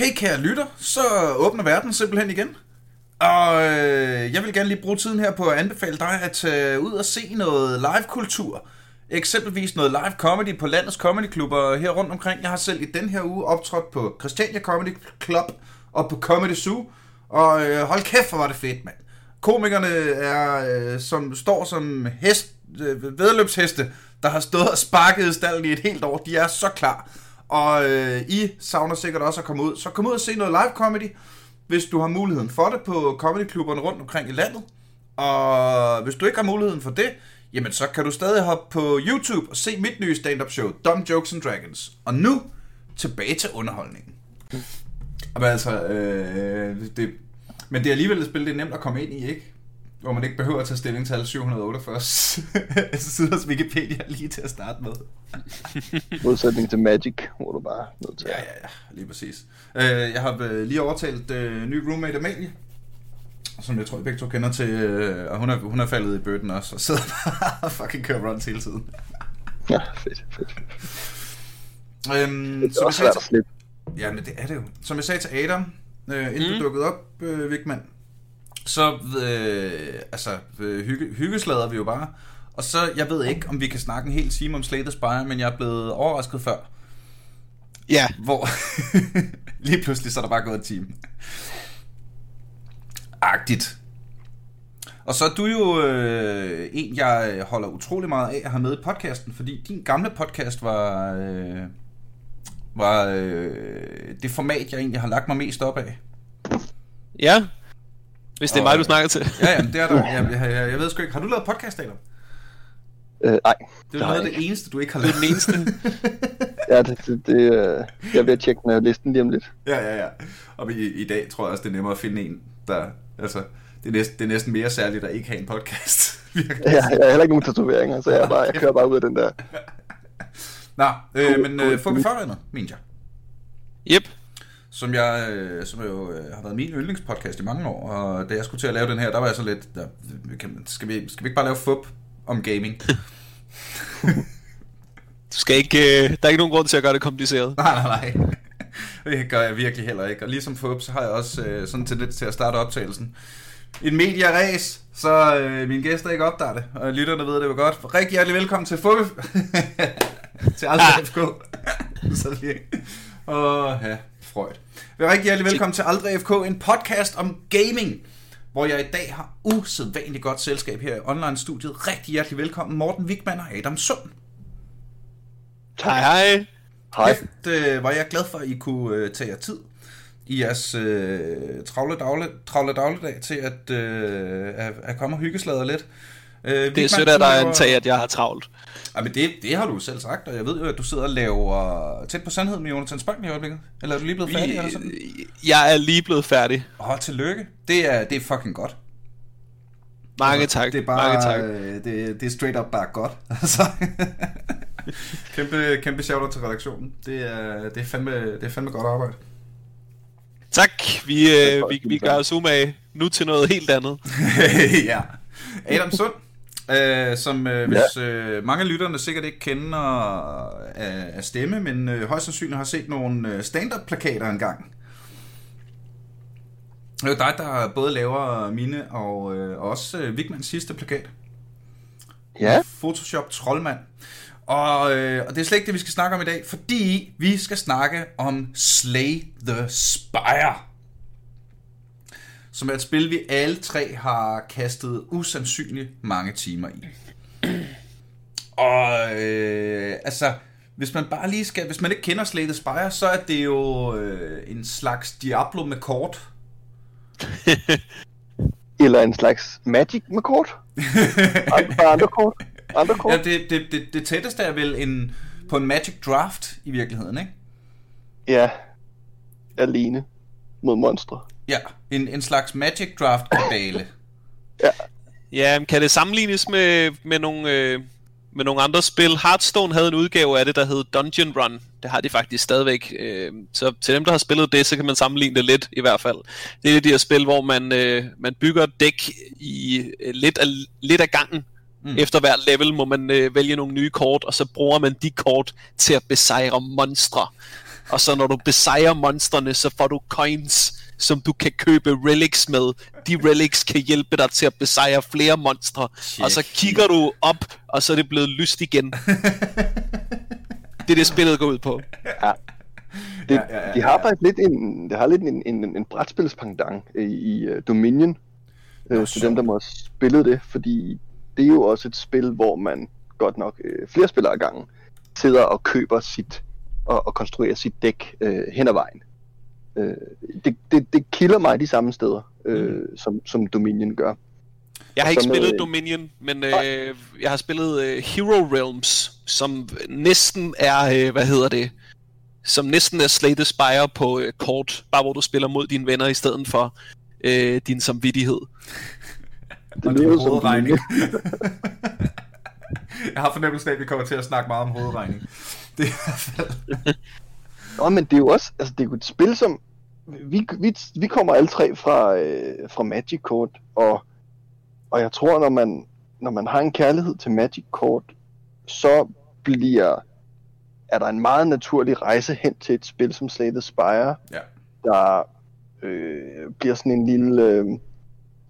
Okay, kære lytter, så åbner verden simpelthen igen. Og øh, jeg vil gerne lige bruge tiden her på at anbefale dig at tage ud og se noget live-kultur. Eksempelvis noget live comedy på landets comedyklubber her rundt omkring. Jeg har selv i den her uge optrådt på Christiania Comedy Club og på Comedy Zoo. Og øh, hold kæft, hvor var det fedt, mand. Komikerne er, øh, som står som hest, øh, vedløbsheste, der har stået og sparket i stallen i et helt år. De er så klar. Og øh, I savner sikkert også at komme ud. Så kom ud og se noget live comedy, hvis du har muligheden for det på comedyklubberne rundt omkring i landet. Og hvis du ikke har muligheden for det, jamen så kan du stadig hoppe på YouTube og se mit nye stand-up show, Dumb Jokes and Dragons. Og nu, tilbage til underholdningen. Men altså, øh, det, men det er alligevel et spil, det er nemt at komme ind i, ikke? Hvor man ikke behøver at tage stilling til alle 748 siders Wikipedia lige til at starte med. Modsætning til Magic, hvor du bare er nødt til Ja, ja, ja, lige præcis. Øh, jeg har øh, lige overtalt øh, ny roommate Amalie, som jeg tror, I begge to kender til, øh, og hun er, hun er faldet i bøtten også, og sidder bare og fucking kører runs hele tiden. Ja, fedt, fedt. Øhm, Det er som jeg også sagde svært at til, slippe. ja, men det er det jo. Som jeg sagde til Adam, øh, inden mm. Mm. du dukkede op, øh, Vigman, så øh, altså, øh, hygge, hyggeslader vi jo bare. Og så, jeg ved ikke, om vi kan snakke en hel time om Slay the Spire, men jeg er blevet overrasket før. Ja, Hvor lige pludselig så er der bare gået en time. Agtigt. Og så er du jo øh, en, jeg holder utrolig meget af at have med i podcasten, fordi din gamle podcast var, øh, var øh, det format, jeg egentlig har lagt mig mest op af. ja. Hvis det er Og- mig, du snakker til. Ja, ja, det er der. Jeg, jeg, jeg, jeg ved sgu ikke. Har du lavet podcast, Adam? Øh, nej, Det er jo noget af det eneste, du ikke har Det er lavet. den eneste. ja, det, det, det øh, jeg ved at tjekke den her listen lige om lidt. Ja, ja, ja. Og i, i dag tror jeg også, det er nemmere at finde en, der... Altså, det er, næsten, det er næsten mere særligt at ikke have en podcast. virker det Jeg, har heller ikke nogen tatoveringer, så jeg, er bare, jeg kører bare ud af den der. Nå, øh, men øh, får vi forrendet, mener jeg. Yep. Som jeg, øh, som jo øh, har været min yndlingspodcast i mange år, og da jeg skulle til at lave den her, der var jeg så lidt, der, kan, skal, vi, skal vi ikke bare lave fup om gaming? Du skal ikke, øh, der er ikke nogen grund til at gøre det kompliceret. nej, nej, nej. Det gør jeg virkelig heller ikke. Og ligesom fup, så har jeg også øh, sådan en tendens til at starte optagelsen. En media-ræs, så øh, mine gæster ikke opdager det, og lytterne ved det jo godt. Rigtig hjertelig velkommen til fup. til Aldrig FK. så lige. Åh, ja, Freud. Rigtig hjertelig velkommen til Aldrig FK, en podcast om gaming, hvor jeg i dag har usædvanligt godt selskab her i online-studiet. Rigtig hjertelig velkommen, Morten Wigman og Adam Sund. Hej, hej. Hej. Kæft, øh, var jeg glad for, at I kunne øh, tage jer tid i jeres øh, travle, dagle, travle dagligdag til at, øh, at, at komme og hyggeslader lidt. Øh, Det er sødt af dig at antage, at jeg har travlt. Ja, men det, det har du selv sagt, og jeg ved jo, at du sidder og laver tæt på sandhed med Jonathan Spang i øjeblikket. Eller er du lige blevet færdig, eller sådan? Jeg er lige blevet færdig. Åh, tillykke. Det er, det er fucking godt. Mange Altså, tak. Det er bare, Mange tak. øh, Det, det er straight up bare godt. Altså, kæmpe, kæmpe shout til redaktionen. Det er, det er, fandme, det er fandme godt arbejde. Tak. Vi, øh, vi, vi gør os umage nu til noget helt andet. ja. Adam Sund, øh, som øh, hvis øh, mange af lytterne sikkert ikke kender af, af stemme, men øh, højst sandsynligt har set nogle øh, stand-up-plakater engang. Det er jo dig, der både laver mine og øh, også øh, Vigmans sidste plakat. Ja, Photoshop Trollmand. Og, øh, og det er slet ikke det, vi skal snakke om i dag, fordi vi skal snakke om Slay the Spire. Som er et spil, vi alle tre har kastet usandsynligt mange timer i. Og øh, altså, hvis man bare lige skal, hvis man ikke kender Slay the Spire, så er det jo øh, en slags Diablo med kort. eller en slags Magic med kort. Andre, andre kort. Andre kort. Ja, det, det, det, det tætteste er vel en, på en Magic Draft i virkeligheden, ikke? Ja, alene mod monstre. Ja, en, en slags Magic Draft kabale. Ja, men kan det sammenlignes med, med, nogle, øh, med nogle andre spil? Hearthstone havde en udgave af det, der hed Dungeon Run. Det har de faktisk stadigvæk. Øh, så til dem, der har spillet det, så kan man sammenligne det lidt i hvert fald. Det er de her spil, hvor man, øh, man bygger et dæk i øh, lidt, af, lidt af gangen. Mm. Mm. Efter hver level må man øh, vælge nogle nye kort, og så bruger man de kort til at besejre monstre. Og så når du besejrer monstrene, så får du coins, som du kan købe relics med. De relics kan hjælpe dig til at besejre flere monstre, og så kigger du op, og så er det blevet lyst igen. det er det, spillet går ud på. Ja. Det, Ja, ja, ja, de har ja. faktisk lidt en, det har lidt en, en, en brætspilspangdang i, i uh, Dominion. Øh, til dem, der må have spillet det, fordi det er jo også et spil, hvor man godt nok øh, flere spillere ad gangen sidder og køber sit og, og konstruerer sit dæk øh, hen ad vejen. Øh, det, det, det kilder mig de samme steder, øh, Mm. som, som Dominion gør. Jeg har ikke med- spillet Dominion, men øh, jeg har spillet øh, Hero Realms, som næsten er, øh, hvad hedder det, som næsten er Slay the Spire på øh, kort, bare hvor du spiller mod dine venner i stedet for øh, din samvittighed. Det og lyder som hovedregning. jeg har fornemmelsen af, at vi kommer til at snakke meget om hovedregning. Det er i hvert fald... Nå, men det er jo også, altså det er jo et spil, som, vi, vi, vi kommer alle tre fra, øh, fra Magic Kort, og, og jeg tror, når man, når man har en kærlighed til Magic Kort, så bliver, er der en meget naturlig rejse hen til et spil som Slay the Spire, Ja. der øh, bliver sådan en lille, øh,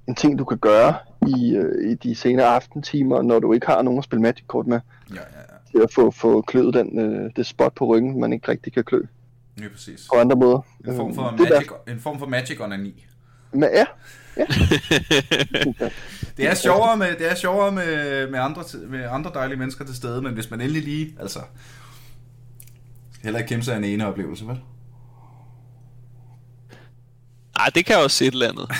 en ting, du kan gøre i, øh, i de senere aftentimer, når du ikke har nogen at spille Magic Kort med, ja, ja. Til at få, få kløet den, øh, det spot på ryggen, man ikke rigtig kan klø Lige præcis. på andre måder. En form for Øh, det magic, en form for magic onani. Men ja, Det er sjovere med, det er sjovere med, med, andre, med andre dejlige mennesker til stede, men hvis man endelig lige, altså... skal Heller ikke kæmpe sig en ene oplevelse, vel? Nej, det kan også se et eller andet.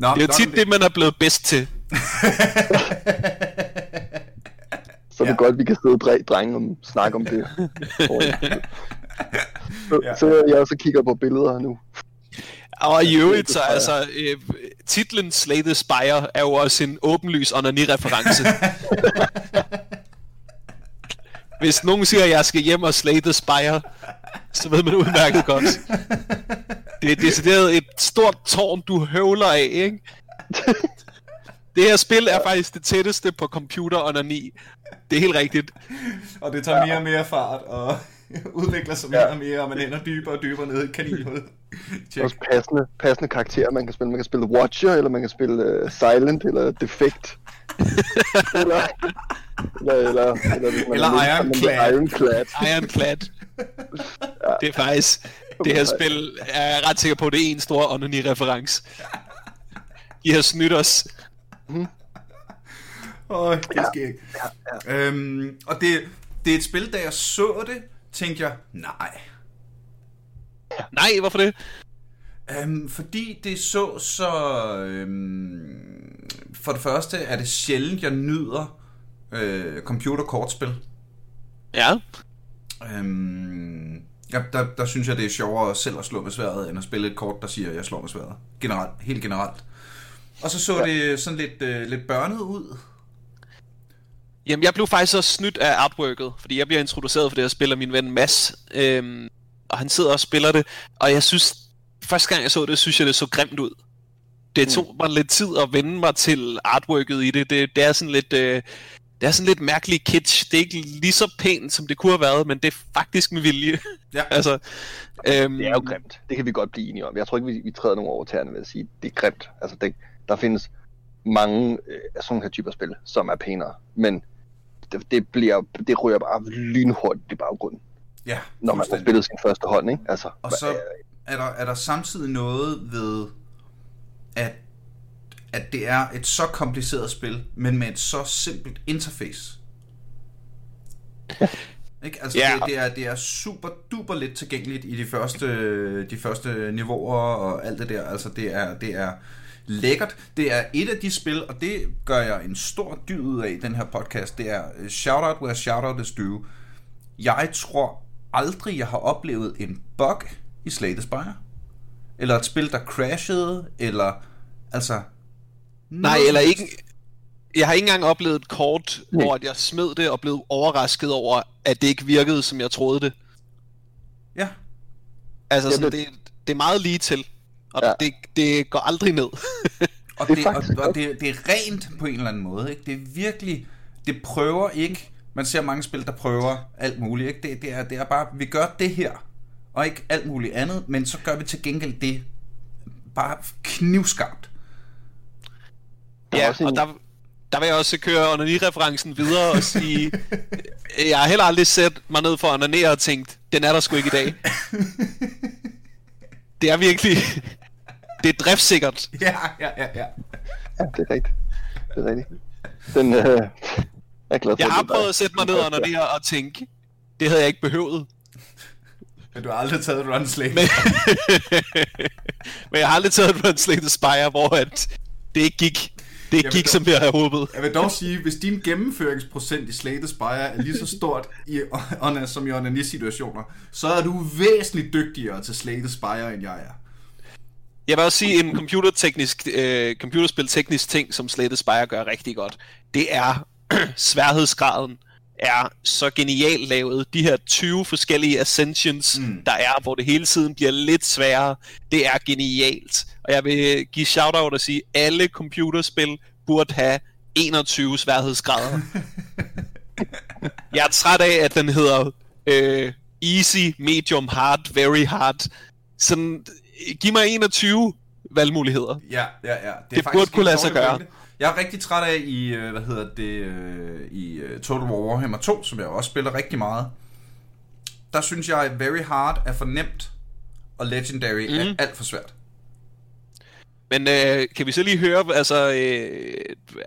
Nå, Det er jo tit det, man er blevet bedst til. så er det Ja. godt, vi kan sidde og drenge om snakke om det. så, Ja. så jeg også kigger på billeder nu. Og i øvrigt, så altså, øh, titlen Slay the Spire er jo også en åbenlys onani-reference. Hvis nogen siger, at jeg skal hjem og slay the spire, så ved man udmærket godt. Det er decideret et stort tårn, du høvler af, ikke? Det her spil er faktisk det tætteste på computer onani. Det er helt rigtigt. Og det tager mere og mere fart, og udvikler sig mere Ja. og mere, og man ender dybere og dybere ned i et kaninhul. Check. Også passende, passende karakterer, man kan spille. Man kan spille Watcher, eller man kan spille uh, Silent, eller Defect. eller, eller, eller, eller, Eller er Ironclad. Ironclad. Ironclad. Det er faktisk... Det her spil er jeg ret sikker på, det er en stor onani-reference. I har snydt os. Åh, det skal ikke. Øhm, og det, det er et spil, da jeg så det, tænkte jeg, nej. Nej, hvorfor det? Øhm, fordi det så så... Øhm, for det første er det sjældent, jeg nyder øh, computerkortspil. Ja. Øhm, ja, der, der synes jeg, det er sjovere selv at slå med sværet, end at spille et kort, der siger, at jeg slår med sværet. Generelt, helt generelt. Og så så ja. det sådan lidt, øh, lidt børnet ud. Jamen, jeg blev faktisk også snydt af artworket, fordi jeg bliver introduceret for det her spil af min ven Mads, øhm, og han sidder og spiller det, og jeg synes, første gang jeg så det, synes jeg, det så grimt ud. Det tog mig lidt tid at vende mig til artworket i det. Det, det er sådan lidt... Øh, det er sådan lidt mærkelig kitsch. Det er ikke lige så pænt, som det kunne have været, men det er faktisk med vilje. Ja. altså, øhm, Det er jo grimt. Det kan vi godt blive enige om. Jeg tror ikke, vi, vi træder nogen over tæerne ved at sige, det er grimt. Altså, det, der findes mange øh, af sådan her typer spil, som er pænere. Men det, det, bliver, det ryger bare lynhurtigt i baggrunden, Ja, når man har spillet sin første hånd, ikke? Altså, Og så er der, er der samtidig noget ved, at, at det er et så kompliceret spil, men med et så simpelt interface. Ikke? Altså, Ja. det, det, er, det er super duper lidt tilgængeligt i de første, de første niveauer og alt det der. Altså, det er, det er lækkert. Det er et af de spil, og det gør jeg en stor dyd ud af i den her podcast. Det er øh, shout out where shout out is due. Jeg tror aldrig, jeg har oplevet en bug i Slay the Spire. Eller et spil, der crashede, eller altså... Nej, eller ikke... Jeg har ikke engang oplevet et kort, hvor at jeg smed det og blev overrasket over, at det ikke virkede, som jeg troede det. Ja, Altså, sådan, det, det er meget lige til. Og Ja. det, det går aldrig ned. og, Det er det, og, og det, det er rent på en eller anden måde. Ikke? Det er virkelig... Det prøver ikke Man ser mange spil, der prøver alt muligt. Ikke? Det, det, er, det er bare, vi gør det her, og ikke alt muligt andet, men så gør vi til gengæld det bare knivskarpt. Ja, og der, der vil jeg også køre onani-referencen videre og sige, jeg har heller aldrig set mig ned for at onanere og tænkt, den er der sgu ikke i dag. Det er virkelig, det er driftsikkert. Ja, ja, ja, ja. Ja, det er rigtigt. Det er rigtigt. Den, øh, jeg er glad for, Jeg har det prøvet dig. at sætte mig ned og onanere og tænke, det havde jeg ikke behøvet. Men du har aldrig taget et run slate. Men, men jeg har aldrig taget et Run Slay the Spire, hvor at det ikke gik, det ikke gik, der- som jeg havde håbet. Jeg vil dog sige, hvis din gennemføringsprocent i Slate Spire er lige så stort i som i Onani-situationer, så er du væsentligt dygtigere til Slate Spire, end jeg er. Jeg vil også sige en computerteknisk, øh, computerspil teknisk ting, som Slate Spire gør rigtig godt. Det er sværhedsgraden er så genialt lavet. De her 20 forskellige ascensions, mm. der er, hvor det hele tiden bliver lidt sværere, det er genialt. Og jeg vil give shout-out og sige, at alle computerspil burde have 21 sværhedsgrader. jeg er træt af, at den hedder øh, easy, medium, hard, very hard. Sådan, giv mig 21 valgmuligheder. Ja, ja, ja. Det, Det burde kunne lade sig gøre. Jeg er rigtig træt af i, øh, hvad hedder det, øh, i øh, Total War Warhammer 2, som jeg også spiller rigtig meget. Der synes jeg, at Very Hard er for nemt, og Legendary mm. er Mhm. alt for svært. Men øh, kan vi så lige høre, altså, øh,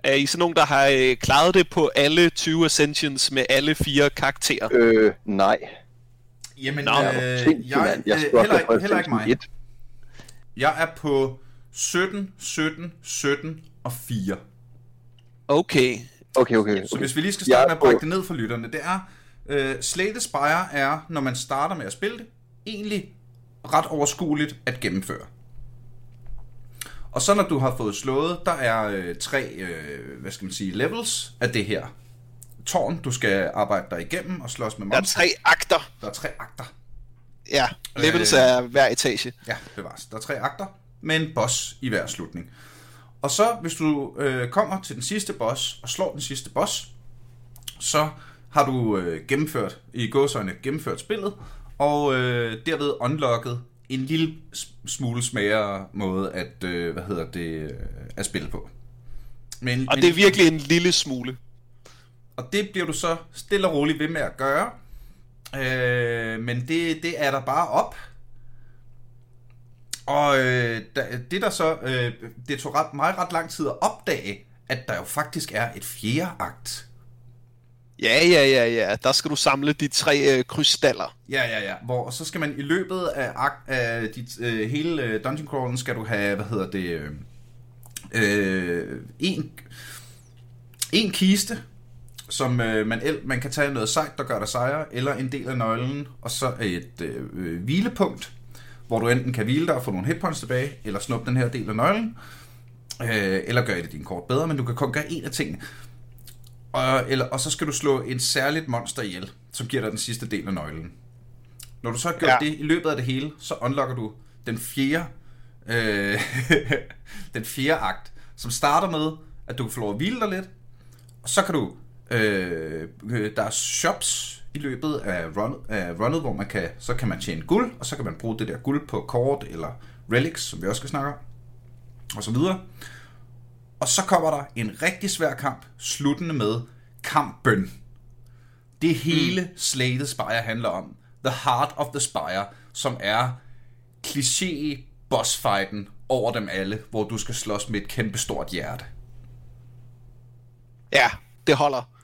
er I sådan nogen, der har øh, klaret det på alle 20 Ascensions med alle fire karakterer? Øh, nej. Jamen, Nå, øh, Jeg er jeg. Jeg heller, heller ikke mig. 1. Jeg er på 17, 17, 17 og 4. Okay. Okay, okay. Så okay. hvis vi lige skal starte er med at brække det ned for lytterne, det er, øh, Slate Spire er, når man starter med at spille det, egentlig ret overskueligt at gennemføre. Og så når du har fået slået, der er øh, tre, øh, hvad skal man sige, levels af det her tårn, du skal arbejde dig igennem og slås med Der er monster. tre akter. Der er tre akter. Ja, levels Øh. er hver etage. Ja, bevares. Der er tre akter med en boss i hver slutning. Og så, hvis du øh, kommer til den sidste boss og slår den sidste boss, så har du øh, gennemført, i gåsøjne, gennemført spillet, og øh, derved unlocket en lille smule smagere måde at, øh, hvad hedder det, øh, at spille på. Men, Og men, det er virkelig en lille smule. og det bliver du så stille og roligt ved med at gøre. Øh, men det, det er der bare op. Og øh, det der så, øh, det tog ret, meget ret lang tid at opdage, at der jo faktisk er et fjerde akt. Ja, ja, ja, ja. Der skal du samle de tre øh, krystaller. Ja, ja, ja. Hvor så skal man i løbet af, akt, af dit, øh, hele øh, dungeon crawlen, skal du have, hvad hedder det, øh, øh, en, en kiste, som øh, man, el- man kan tage noget sejt, der gør dig sejre, eller en del af nøglen, og så et øh, øh, hvilepunkt, hvor du enten kan hvile dig og få nogle hitpoints tilbage, eller snuppe den her del af nøglen, øh, eller gøre et af dine kort bedre, men du kan kun gøre en af tingene. Og, eller, og så skal du slå en særligt monster ihjel, som giver dig den sidste del af nøglen. Når du så har gjort Ja. ja. det i løbet af det hele, så unlocker du den fjerde, øh, den fjerde akt, som starter med, at du kan få lov at hvile dig lidt, og så kan du, øh, øh, der er shops i løbet af, run, af runnet, hvor man kan, så kan man tjene guld, og så kan man bruge det der guld på kort eller relics, som vi også skal snakke om, og så videre. Og så kommer der en rigtig svær kamp, sluttende med kampen. Det hele mm. Slate Spire handler om. The Heart of the Spire, som er kliché bossfighten over dem alle, hvor du skal slås med et kæmpestort hjerte. Ja, det holder.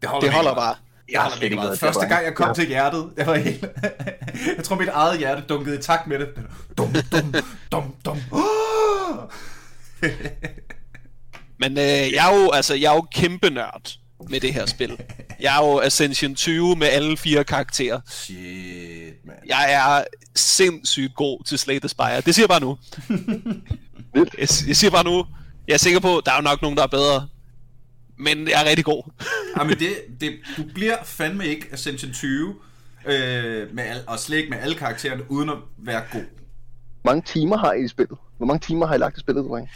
Det holder, Det holder bare. Jeg holder ikke meget. Første gang jeg kom ja. til hjertet, jeg var helt... jeg tror mit eget hjerte dunkede i takt med det. Dum, dum, dum, dum. Men øh, jeg er jo, altså, jeg er jo kæmpe nørd med det her spil. Jeg er jo Ascension 20 med alle fire karakterer. Shit, man. Jeg er sindssygt god til Slay the Spire. Det siger jeg bare nu. Jeg, jeg siger bare nu. Jeg er sikker på, der er jo nok nogen, der er bedre. Men jeg er rigtig god. Jamen det, det, du bliver fandme ikke Ascension 20, øh, med al, og slet ikke med alle karaktererne, uden at være god. Hvor mange timer har I i spillet? Hvor mange timer har I lagt i spillet, dreng?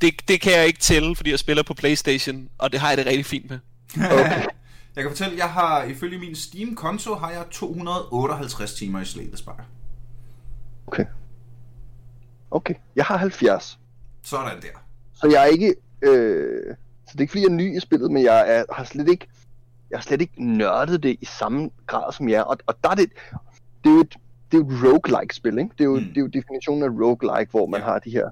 Det, det kan jeg ikke tælle, fordi jeg spiller på Playstation, og det har jeg det rigtig fint med. Okay. Jeg kan fortælle, jeg har ifølge min Steam-konto, har jeg 258 timer i Slay Spire. Okay. Okay, jeg har 70. Sådan der. Så jeg er ikke... Øh, så det er ikke fordi, jeg er ny i spillet, men jeg er, har slet ikke... Jeg har slet ikke nørdet det i samme grad som jer. Og, og der er det... Det er jo et, det er jo et roguelike spil, ikke? Det er jo, Mm. det er jo definitionen af roguelike, hvor man Ja. har de her,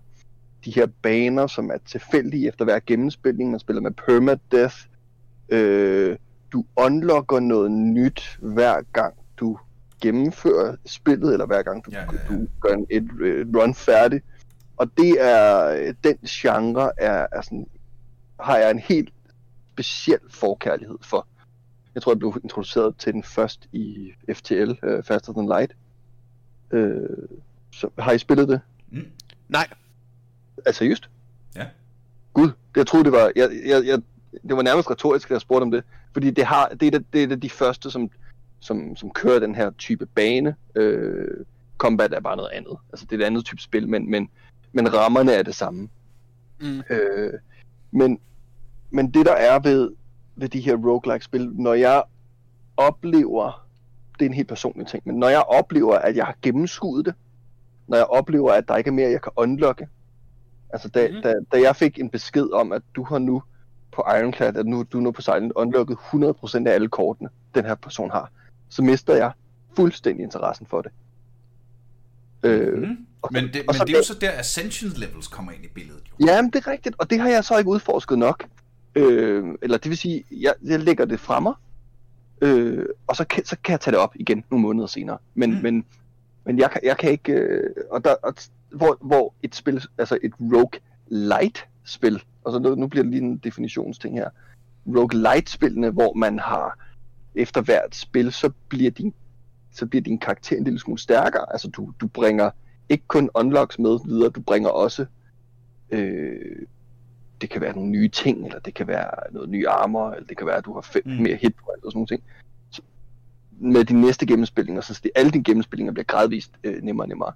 de her baner, som er tilfældige efter hver gennemspilning. Man spiller med permadeath. Øh, du unlocker noget nyt hver gang du gennemfører spillet, eller hver gang du, Ja, ja, ja, du gør en, et, et run færdig. Og det er, øh, den genre er, er sådan, har jeg en helt speciel forkærlighed for. Jeg tror, jeg blev introduceret til den først i FTL, uh, Faster Than Light. Øh, så har I spillet det? Mm. Nej, Altså seriøst? Ja. Gud, jeg troede det var, jeg, jeg, jeg, det var nærmest retorisk, at jeg spurgte om det. Fordi det, har, det, er, det, det er de første, som, som, som kører den her type bane. Øh, combat er bare noget andet. Altså det er et andet type spil, men, men, men rammerne er det samme. Mm. Øh, men, men det der er ved, ved de her roguelike-spil, når jeg oplever, det er en helt personlig ting, men når jeg oplever, at jeg har gennemskuet det, når jeg oplever, at der ikke er mere, jeg kan unlocke, altså da, Mhm. mm. da, da jeg fik en besked om, at du har nu på Ironclad, at nu du nu på Silent unlocket 100% af alle kortene, den her person har, så mister jeg fuldstændig interessen for det. Øh, Mm. Men, det, men så det er jo så der, Ascension Levels kommer ind i billedet. Jo. Ja, men det er rigtigt, og det har jeg så ikke udforsket nok. Øh, eller det vil sige, jeg, jeg lægger det fra mig, øh, og så kan, så kan jeg tage det op igen nogle måneder senere. Men, Mm. mm. men, men jeg, kan, jeg kan ikke... Øh, og der, og, hvor, hvor et spil, altså et rogue light spil, og så nu, nu bliver det lige en definitionsting her. Rogue light spillene, hvor man har efter hvert spil, så bliver din så bliver din karakter en lille smule stærkere. Altså du, du bringer ikke kun unlocks med videre, du bringer også øh, det kan være nogle nye ting, eller det kan være noget ny armor, eller det kan være, at du har fem Mm. mm. mere hit point og sådan nogle ting. Så med de næste gennemspillinger, så sti- alle dine gennemspillinger bliver gradvist øh, nemmere og nemmere.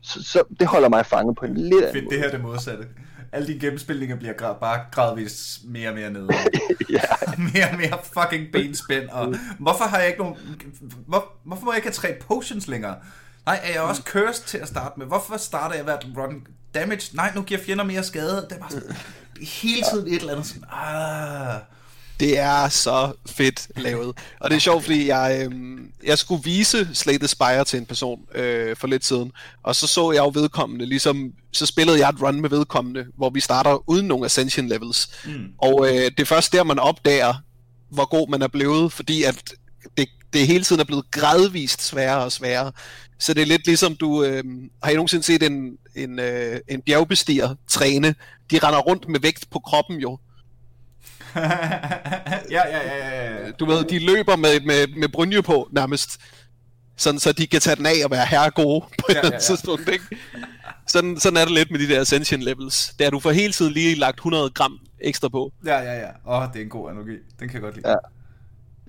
Så, så det holder mig fanget på en lidt anden måde. det her er det modsatte. Alle dine gennemspilninger bliver gra- bare gradvist mere og mere nede. ja, mere og mere fucking benspænd. Og hvorfor har jeg ikke nogen... Hvor, hvorfor må jeg ikke have tre potions længere? Nej, er jeg også cursed til at starte med? Hvorfor starter jeg hvert run damage? Nej, nu giver fjender mere skade. Det er bare sådan, hele tiden et eller andet sådan... Ah. Det er så fedt lavet. Og det er sjovt, fordi jeg, øhm, jeg skulle vise Slay the Spire til en person øh, for lidt siden, og så så jeg jo vedkommende, ligesom, så spillede jeg et run med vedkommende, hvor vi starter uden nogen Ascension levels. Mm. Og øh, det er først der, man opdager, hvor god man er blevet, fordi at det, det hele tiden er blevet gradvist sværere og sværere. Så det er lidt ligesom du... Øh, har I nogensinde set en, en, øh, en bjergbestiger træne? De render rundt med vægt på kroppen jo. ja, ja, ja, ja, ja. Du ved, de løber med, med, med brynje på nærmest. Sådan, så de kan tage den af og være herre gode på et Ja, ja, ja, ja. tidspunkt, ikke? Sådan, sådan er det lidt med de der Ascension levels. Der du får hele tiden lige lagt 100 gram ekstra på. Ja, ja, ja. Åh, oh, det er en god analogi. Den kan jeg godt lide. Ja.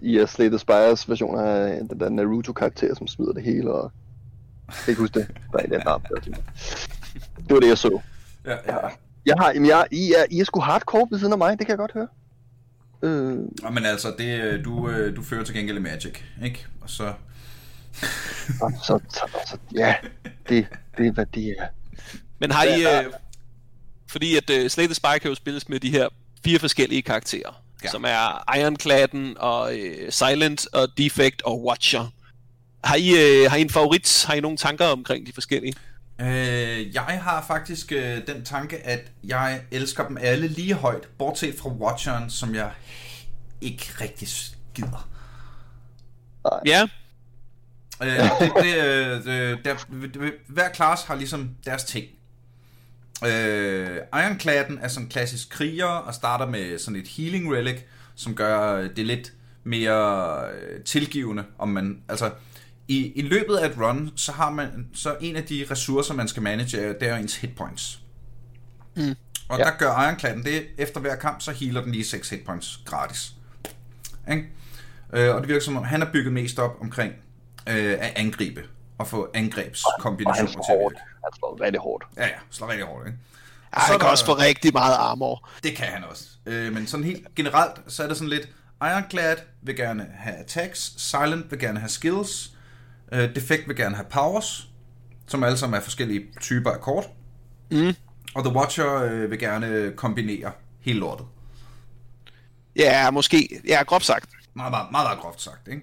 I uh, Slay the Spires version af den der Naruto-karakter, som smider det hele, og jeg kan ikke huske det. Der er en den arm. der. Det var det, jeg så. Ja, ja. Ja. Jeg har, jamen jeg, I, er, I er sgu hardcore ved siden af mig, det kan jeg godt høre. Øh, Nå, men altså, det, øh, du, øh, du fører til gengæld Magic, ikke? Og så... og så, så, så, ja, det, det er hvad det er. Men har I... Ja, Øh, fordi at øh, Slay the Spire kan jo spilles med de her fire forskellige karakterer, Ja. som er Ironcladden og øh, Silent og Defect og Watcher. Har I, øh, har I en favorit? Har I nogle tanker omkring de forskellige? Øh, jeg har faktisk øh, den tanke, at jeg elsker dem alle lige højt, bortset fra Watcheren, som jeg ikke rigtig gider. Ja, Øh, det, det, øh, det, der, hver klasse har ligesom deres ting. Øh, Ironcladden er sådan en klassisk kriger og starter med sådan et healing relic, som gør det lidt mere øh, tilgivende, om man, altså i, i løbet af et run, så har man, så en af de ressourcer, man skal manage, det er ens hit points. Mm. Og Ja. der gør Ironcladden det, efter hver kamp, så healer den lige 6 hit points gratis. Ikke? Øh, og det virker som om, han er bygget mest op omkring øh, at angribe og få angrebskombinationer til at virke. Han slår rigtig hårdt. Ja, ja, slår rigtig hårdt, ikke? Ej, Så han kan der- også få rigtig meget armor. Det kan han også. Øh, men sådan helt generelt, så er det sådan lidt, Ironclad vil gerne have attacks, Silent vil gerne have skills, øh, Defect vil gerne have powers, som alle sammen er forskellige typer af kort. Mm. Og The Watcher øh, vil gerne kombinere hele lortet. Ja, måske. Ja, groft sagt. Meget, meget, meget, meget groft sagt, ikke?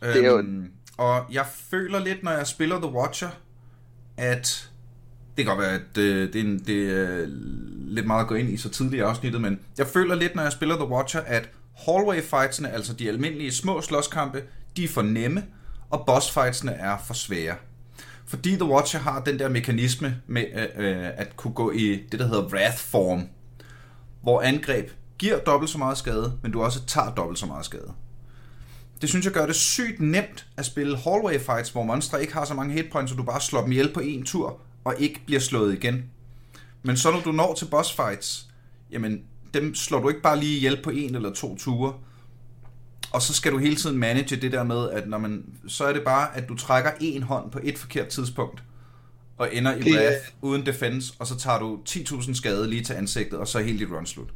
er jo- Øhm, og jeg føler lidt, når jeg spiller The Watcher, at det kan godt være, at øh, det, er en, det er lidt meget at gå ind i så tidligt i afsnittet, men jeg føler lidt, når jeg spiller The Watcher, at hallway fightsene, altså de almindelige små slåskampe, de er for nemme, og boss fightsene er for svære. Fordi The Watcher har den der mekanisme med øh, øh, at kunne gå i det, der hedder Wrath Form, hvor angreb giver dobbelt så meget skade, men du også tager dobbelt så meget skade. Det synes jeg gør det sygt nemt at spille hallway fights, hvor monstre ikke har så mange hitpoints, så du bare slår dem ihjel på en tur, og ikke bliver slået igen. Men så når du når til boss fights, jamen dem slår du ikke bare lige ihjel på en eller to ture. Og så skal du hele tiden manage det der med, at når man, så er det bare, at du trækker en hånd på et forkert tidspunkt, og ender i wrath uden defense, og så tager du 10.000 skade lige til ansigtet, og så er hele dit run slut.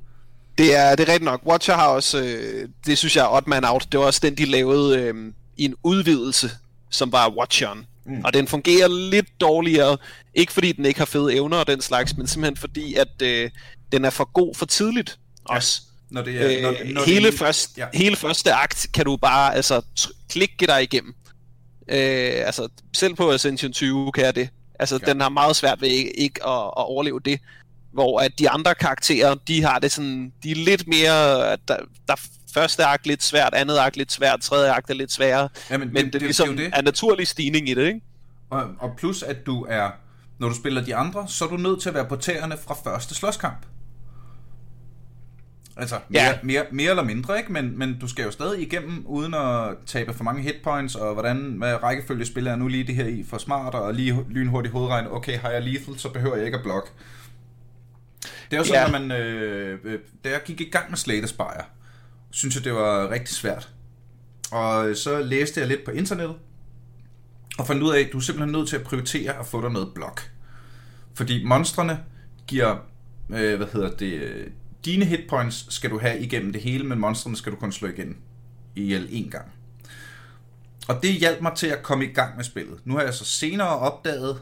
Det er, det er rigtigt nok. Watcher har også, øh, det synes jeg er odd man out. Det var også den, de lavede øh, i en udvidelse, som var Watcheren. Mm. Og den fungerer lidt dårligere. Ikke fordi den ikke har fede evner og den slags, men simpelthen fordi, at øh, den er for god for tidligt også. Når det er, Øh, når, når hele, det er, først, ja. ja. hele første akt kan du bare altså, klikke dig igennem. Øh, altså, selv på Ascension 20 kan jeg det. Altså, Ja. ja. den har meget svært ved ikke, ikke at, at overleve det. Hvor at de andre karakterer, de har det sådan, de er lidt mere, der, der er første akt lidt svært, andet akt lidt svært, tredje akt er lidt sværere. Ja, men Men det- det, ligesom det er det. er naturlig stigning i det, ikke? Og, og plus at du er, når du spiller de andre, så er du nødt til at være på tæerne fra første slåskamp. Altså, mere, Ja. mere, mere eller mindre, ikke? Men, men du skal jo stadig igennem, uden at tabe for mange hitpoints, og hvordan, hvad rækkefølge spiller jeg nu lige det her i for smart, og lige lynhurtigt hovedregne, okay, har jeg lethal, så behøver jeg ikke at blokke. Det er jo sådan, Ja. når man, øh, øh, da jeg gik i gang med Slay the Spire, synes jeg, det var rigtig svært. Og så læste jeg lidt på internettet, og fandt ud af, at du er simpelthen nødt til at prioritere at få dig noget blok. Fordi monstrene giver, øh, hvad hedder det, dine hitpoints skal du have igennem det hele, men monstrene skal du kun slå igen ihjel en gang. Og det hjalp mig til at komme i gang med spillet. Nu har jeg så senere opdaget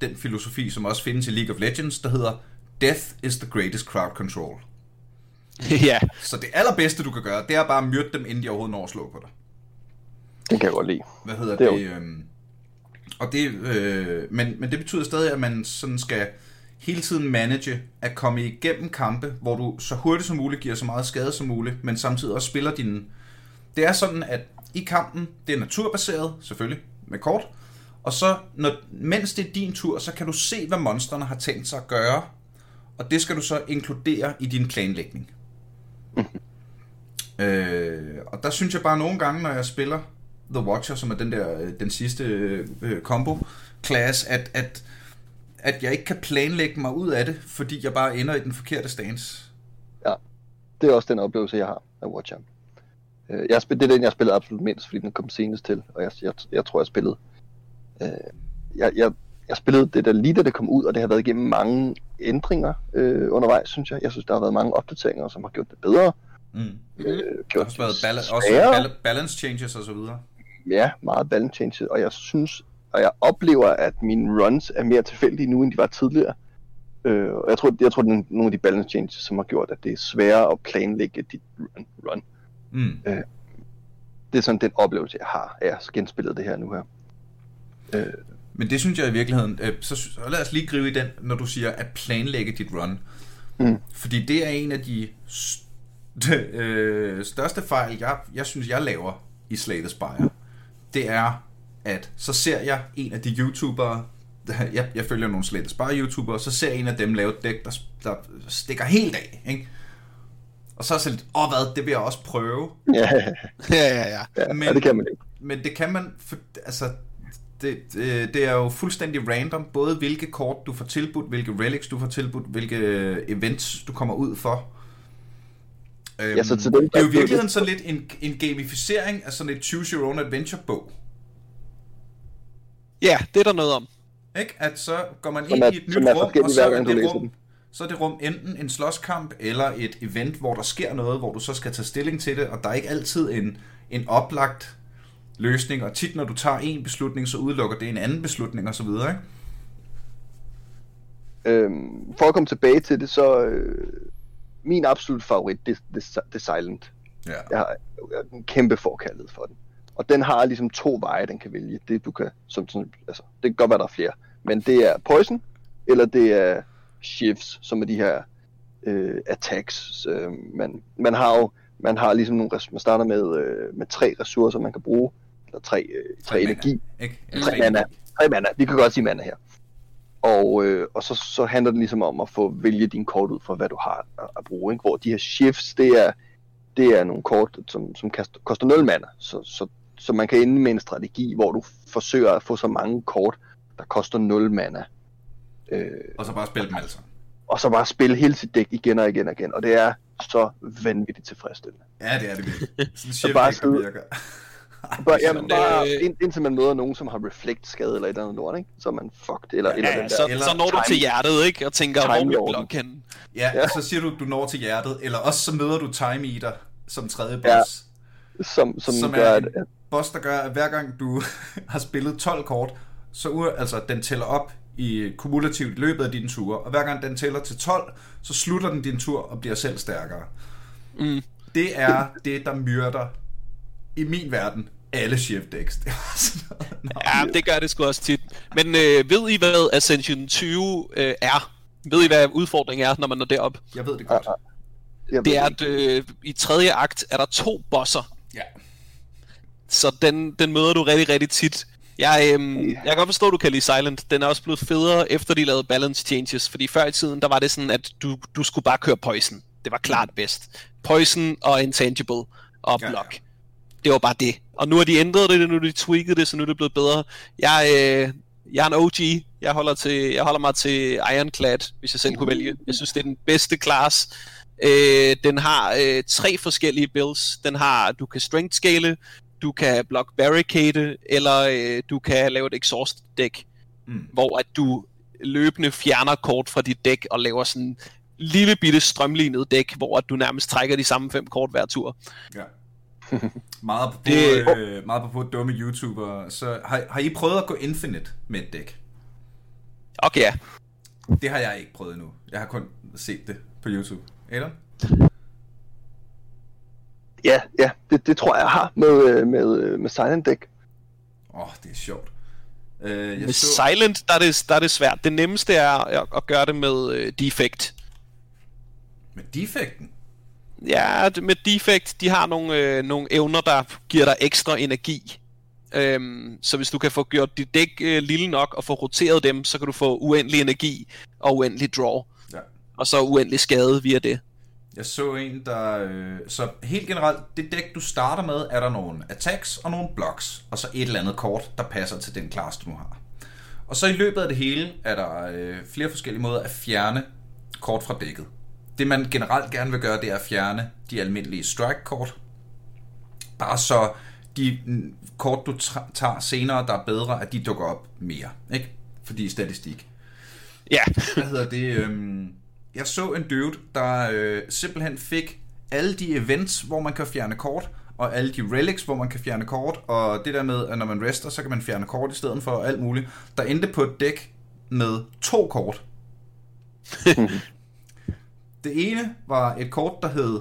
den filosofi, som også findes i League of Legends, der hedder Death is the greatest crowd control. ja. Så det allerbedste, du kan gøre, det er bare at myrde dem, inden de overhovedet når at slå på dig. Den kan jeg godt lide. Hvad hedder Det det? er det øhm, og det øh, men, men det betyder stadig, at man sådan skal hele tiden manage at komme igennem kampe, hvor du så hurtigt som muligt giver så meget skade som muligt, men samtidig også spiller din... Det er sådan, at i kampen, det er naturbaseret, selvfølgelig, med kort, og så, når, mens det er din tur, så kan du se, hvad monstrene har tænkt sig at gøre, og det skal du så inkludere i din planlægning. Øh, og der synes jeg bare nogle gange, når jeg spiller The Watcher, som er den der øh, den sidste øh, øh, combo class, at, at, at jeg ikke kan planlægge mig ud af det, fordi jeg bare ender i den forkerte stance. Ja, Det er også den oplevelse, jeg har af Watcher. Øh, Jeg spil, det er den, jeg spillede absolut mindst, fordi den kom senest til, og jeg, jeg, jeg tror, jeg spillede... Øh, jeg, jeg, jeg spillede det der lige da det kom ud, og det har været igennem mange ændringer øh, undervejs, synes jeg. Jeg synes, der har været mange opdateringer, som har gjort det bedre. Mm. Øh, Der har gjort også været bal- også bal- balance changes og så videre. Ja, meget balance changes, og jeg synes, og jeg oplever, at mine runs er mere tilfældige nu, end de var tidligere. Øh, og jeg tror, jeg tror, det er nogle af de balance changes, som har gjort, at det er sværere at planlægge dit run. run. Mm. Det er sådan den oplevelse, jeg har af at genspille det her nu her. Øh, Men det synes jeg i virkeligheden, øh, så, så lad os lige gribe i den, når du siger at planlægge dit run. Mm. Fordi det er en af de st- øh, største fejl, jeg, jeg synes, jeg laver i Slay the Spire. Det er, at så ser jeg en af de YouTubere, jeg, jeg følger nogle Slay the Spire YouTubere, så ser jeg en af dem lave et dæk, der, der stikker helt af. Ikke? Og så er jeg sådan lidt, åh hvad, det vil jeg også prøve. ja, Ja, ja, ja. ja, Men- men... det kan man ikke. Men det kan man, for, altså, det, det, det er jo fuldstændig random, både hvilke kort du får tilbudt, hvilke relics du får tilbudt, hvilke events du kommer ud for. Øhm, Ja, så til dem, det er jo i der- virkeligheden sådan lidt en, en gamificering af sådan et choose your own adventure bog. Ja, det er der noget om. Ikke? At så går man ind er- i et nyt rum, og så er det rum, så er det rum enten en slåskamp eller et event, hvor der sker noget, hvor du så skal tage stilling til det, og der er ikke altid en, en oplagt løsning, og tit når du tager en beslutning, så udelukker det en anden beslutning osv., ikke? Øhm, for at komme tilbage til det, så øh, min absolut favorit, det, er Silent. Ja. Jeg har, jeg har en kæmpe forkærlighed for den. Og den har ligesom to veje, den kan vælge. Det du kan, som, sådan, altså, det kan godt være, der er flere. Men det er Poison, eller det er Shifts, som er de her øh, attacks. Øh, man, man har jo man har ligesom nogle, man starter med, øh, med tre ressourcer, man kan bruge, eller tre, øh, tre mana, energi, Ikke? tre mana, tre mana, vi kan godt sige mana her. Og, øh, og så, så handler det ligesom om at få vælge din kort ud fra, hvad du har at, at bruge. Ikke? Hvor de her shifts, det er, det er nogle kort, som, som koster, koster 0 mana. Så, så, så man kan ende med en strategi, hvor du forsøger at få så mange kort, der koster 0 mana. Øh, Og så bare spille dem altså. og så bare spille hele sit dæk igen og igen og igen. Og det er så vanvittigt tilfredsstillende. Ja, det er det virkelig. Sådan en shift, bare sidde- virker. Bare, jamen, men, bare øh, ind, indtil man møder nogen, som har reflect skade eller et eller andet lort, ikke? så er man fucked. Eller, eller Ja, den ja, der. så, eller så når du time- til hjertet, ikke? Og tænker, hvor er lorden. blok henne? Ja, Ja. så siger du, du når til hjertet, eller også så møder du Time Eater som tredje boss. Ja. Som, som, som gør, er at, en boss, der gør, at hver gang du har spillet 12 kort, så altså, den tæller op i kumulativt løbet af dine ture, og hver gang den tæller til 12, så slutter den din tur og bliver selv stærkere. Mm. Det er det, der myrder i min verden alle shift decks. Det. Ja, det gør det sgu også tit. Men øh, ved I, hvad Ascension 20 øh, er? Ved I, hvad udfordringen er, når man når derop? Jeg ved det godt. jeg Det er, at øh, i tredje akt er der to bosser, Ja. så den, den møder du rigtig, rigtig tit. Jeg, øhm, jeg kan godt forstå, at du kan lide Silent. Den er også blevet federe, efter de lavede balance changes. Fordi før i tiden, der var det sådan, at du, du skulle bare køre Poison. Det var klart bedst. Poison og Intangible og Ja, ja. Block. Det var bare det. Og nu har de ændret det, nu har de tweaked det, så nu er det blevet bedre. Jeg, øh, jeg er en OG. Jeg holder, til, jeg holder mig til Ironclad, hvis jeg selv kunne vælge. Jeg synes, det er den bedste class. Øh, den har øh, tre forskellige builds. Den har, du kan strength scale, du kan block barricade, eller øh, du kan lave et exhaust dæk, Mm. hvor at du løbende fjerner kort fra dit dæk og laver sådan en lille bitte strømlignet dæk, hvor at du nærmest trækker de samme fem kort hver tur. Ja. Meget på, Det- øh, meget på dumme YouTuber. Så har, har I prøvet at gå Infinite med et dæk? Okay, ja. Det har jeg ikke prøvet endnu. Jeg har kun set det på YouTube. Eller? Ja, ja det, det tror jeg, jeg har med, øh, med, øh, med Silent Deck. Åh, oh, det er sjovt. Øh, jeg Med så, Silent, der er, det, der er det svært. Det nemmeste er at, at gøre det med øh, Defect. med defekten. Ja, med Defect, de har nogle, øh, nogle evner, der giver dig ekstra energi. Øhm, så hvis du kan få gjort dit dæk øh, lille nok og få roteret dem, så kan du få uendelig energi og uendelig draw. Ja. Og så uendelig skade via det. Jeg så en, der... Øh, så helt generelt, det dæk, du starter med, er der nogle attacks og nogle blocks. Og så et eller andet kort, der passer til den class, du har. Og så i løbet af det hele, er der øh, flere forskellige måder at fjerne kort fra dækket. Det man generelt gerne vil gøre, det er at fjerne de almindelige strike-kort. Bare så de kort, du tager senere, der er bedre, at de dukker op mere. Ikke? Fordi statistik. Ja, hvad hedder det? Øhm, jeg så en dude, der øh, simpelthen fik alle de events, hvor man kan fjerne kort, og alle de relics, hvor man kan fjerne kort, og det der med, at når man rester, så kan man fjerne kort i stedet for alt muligt. Der endte på et dæk med to kort. det ene var et kort, der hed